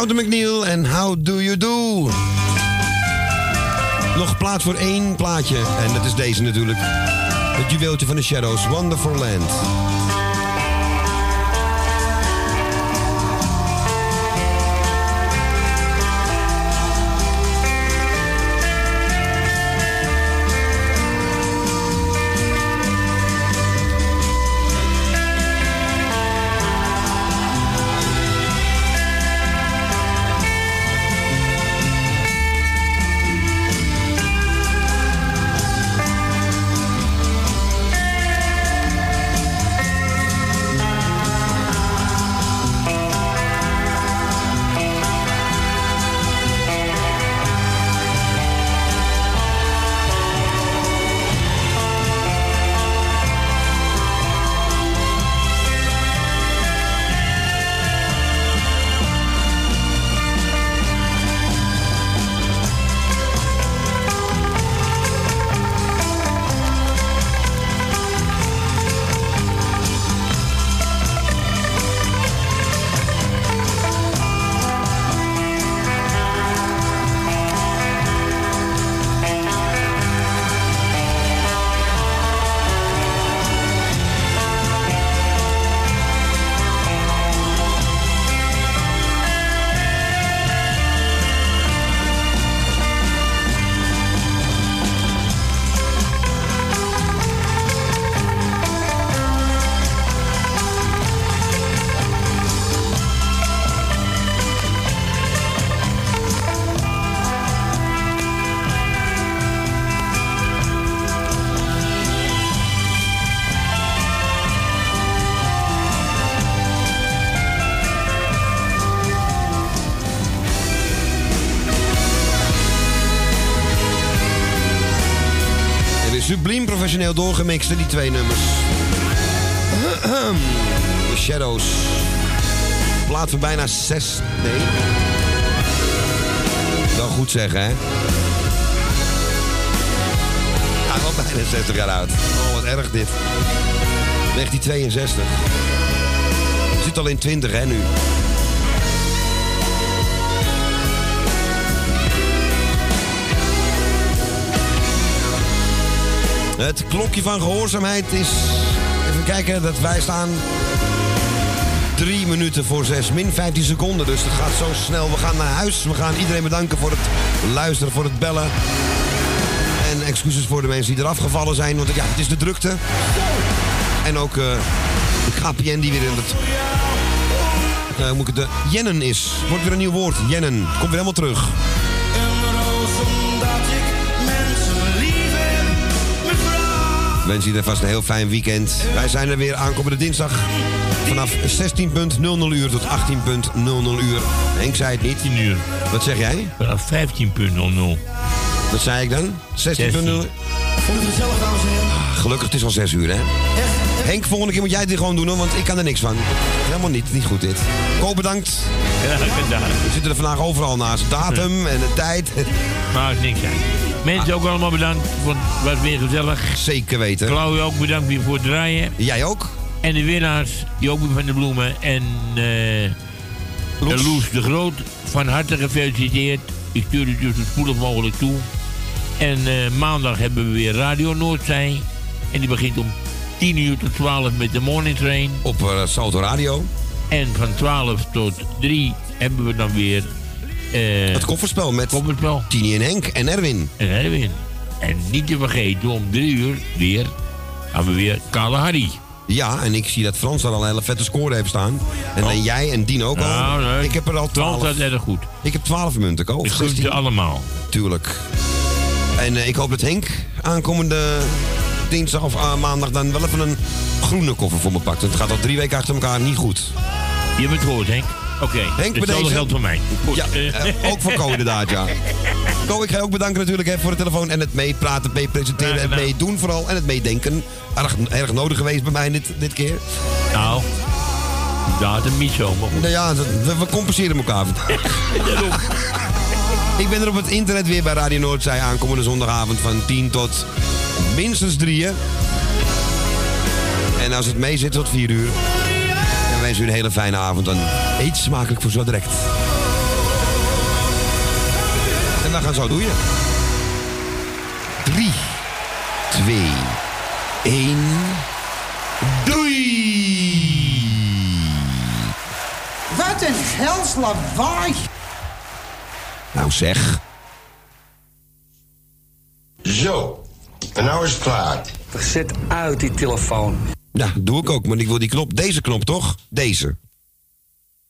Mountain McNeil en How Do You Do? Nog plaats voor één plaatje. En dat is deze natuurlijk. Het juweeltje van de Shadows, Wonderful Land. Professioneel doorgemixt, die twee nummers. (clears throat) The Shadows. Plaat voor bijna zes... Nee. Wel goed zeggen, hè? Ja, wel bijna 60 jaar oud. Oh, wat erg dit. 1962. Je zit al in 20, hè, nu. Het klokje van gehoorzaamheid is... Even kijken, dat wij staan... Drie minuten voor zes, min 15 seconden. Dus het gaat zo snel. We gaan naar huis. We gaan iedereen bedanken voor het luisteren, voor het bellen. En excuses voor de mensen die eraf gevallen zijn. Want ja, het is de drukte. En ook eh, de KPN die weer in het... eh, moet de Jennen is. Wordt weer een nieuw woord. Jennen. Komt weer helemaal terug. We wensen iedereen vast een heel fijn weekend. Wij zijn er weer aankomende dinsdag. Vanaf 16.00 uur tot 18.00 uur. Henk zei het niet. 10 uur. Wat zeg jij? Vanaf 15.00. Wat zei ik dan? 16.00 Vond het gezellig, dames en heren? Ah, Gelukkig, het is al 6 uur, hè? Henk, volgende keer moet jij dit gewoon doen, hoor, want ik kan er niks van. Helemaal niet, niet goed dit. Ko, bedankt. We zitten er vandaag overal naast. Datum en de tijd. Maakt niks uit. Mensen ook allemaal bedankt, want het was weer gezellig. Zeker weten. Claudia ook bedankt weer voor het draaien. Jij ook. En de winnaars, Jopie van de Bloemen en eh Loes. Loes. de Groot, van harte gefeliciteerd. Ik stuur het je zo spoedig mogelijk toe. En eh, maandag hebben we weer Radio Noordzee. En die begint om 10 uur tot 12 met de morning train. Op eh, Salto Radio. En van 12 tot 3 hebben we dan weer... eh, Het kofferspel met kofferspel. Tini en Henk en Erwin. En Erwin. En niet te vergeten, om 3 uur weer gaan we weer Kale Harry. Ja, en ik zie dat Frans daar al een hele vette score heeft staan. En dan jij en Dien ook al. Nou, nee. Ik heb er al Frans 12. staat erg goed. Ik heb 12 munten, Ko. Ik 16. ze allemaal. Tuurlijk. En eh, ik hoop dat Henk aankomende dinsdag of ah, maandag dan wel even een groene koffer voor me pakt. Want het gaat al drie weken achter elkaar niet goed. Je hebt het gehoord, Henk. Oké, bij hetzelfde deze. geldt voor mij. Goed. Ja, eh, ook voor Ko inderdaad, ja. (laughs) Ko, ik ga je ook bedanken natuurlijk hè, voor de telefoon en het meepraten, meepresenteren, het meedoen vooral en het meedenken. Erg, erg nodig geweest bij mij dit, dit keer. Nou, datum niet zo, maar goed. Nou ja, dat- we, we compenseren elkaar. (laughs) Ik ben er op het internet weer bij Radio Noordzij aankomende zondagavond van 10 tot minstens 3. En als het mee zit tot 4 uur. En wens u een hele fijne avond en eet smakelijk voor zo direct. En we gaan zo doen. 3, 2, 1. Doei! Wat een hels lawaai. Nou zeg. Zo, en nou is het klaar. Zet uit die telefoon. Ja, doe ik ook, maar ik wil die knop, deze knop toch? Deze.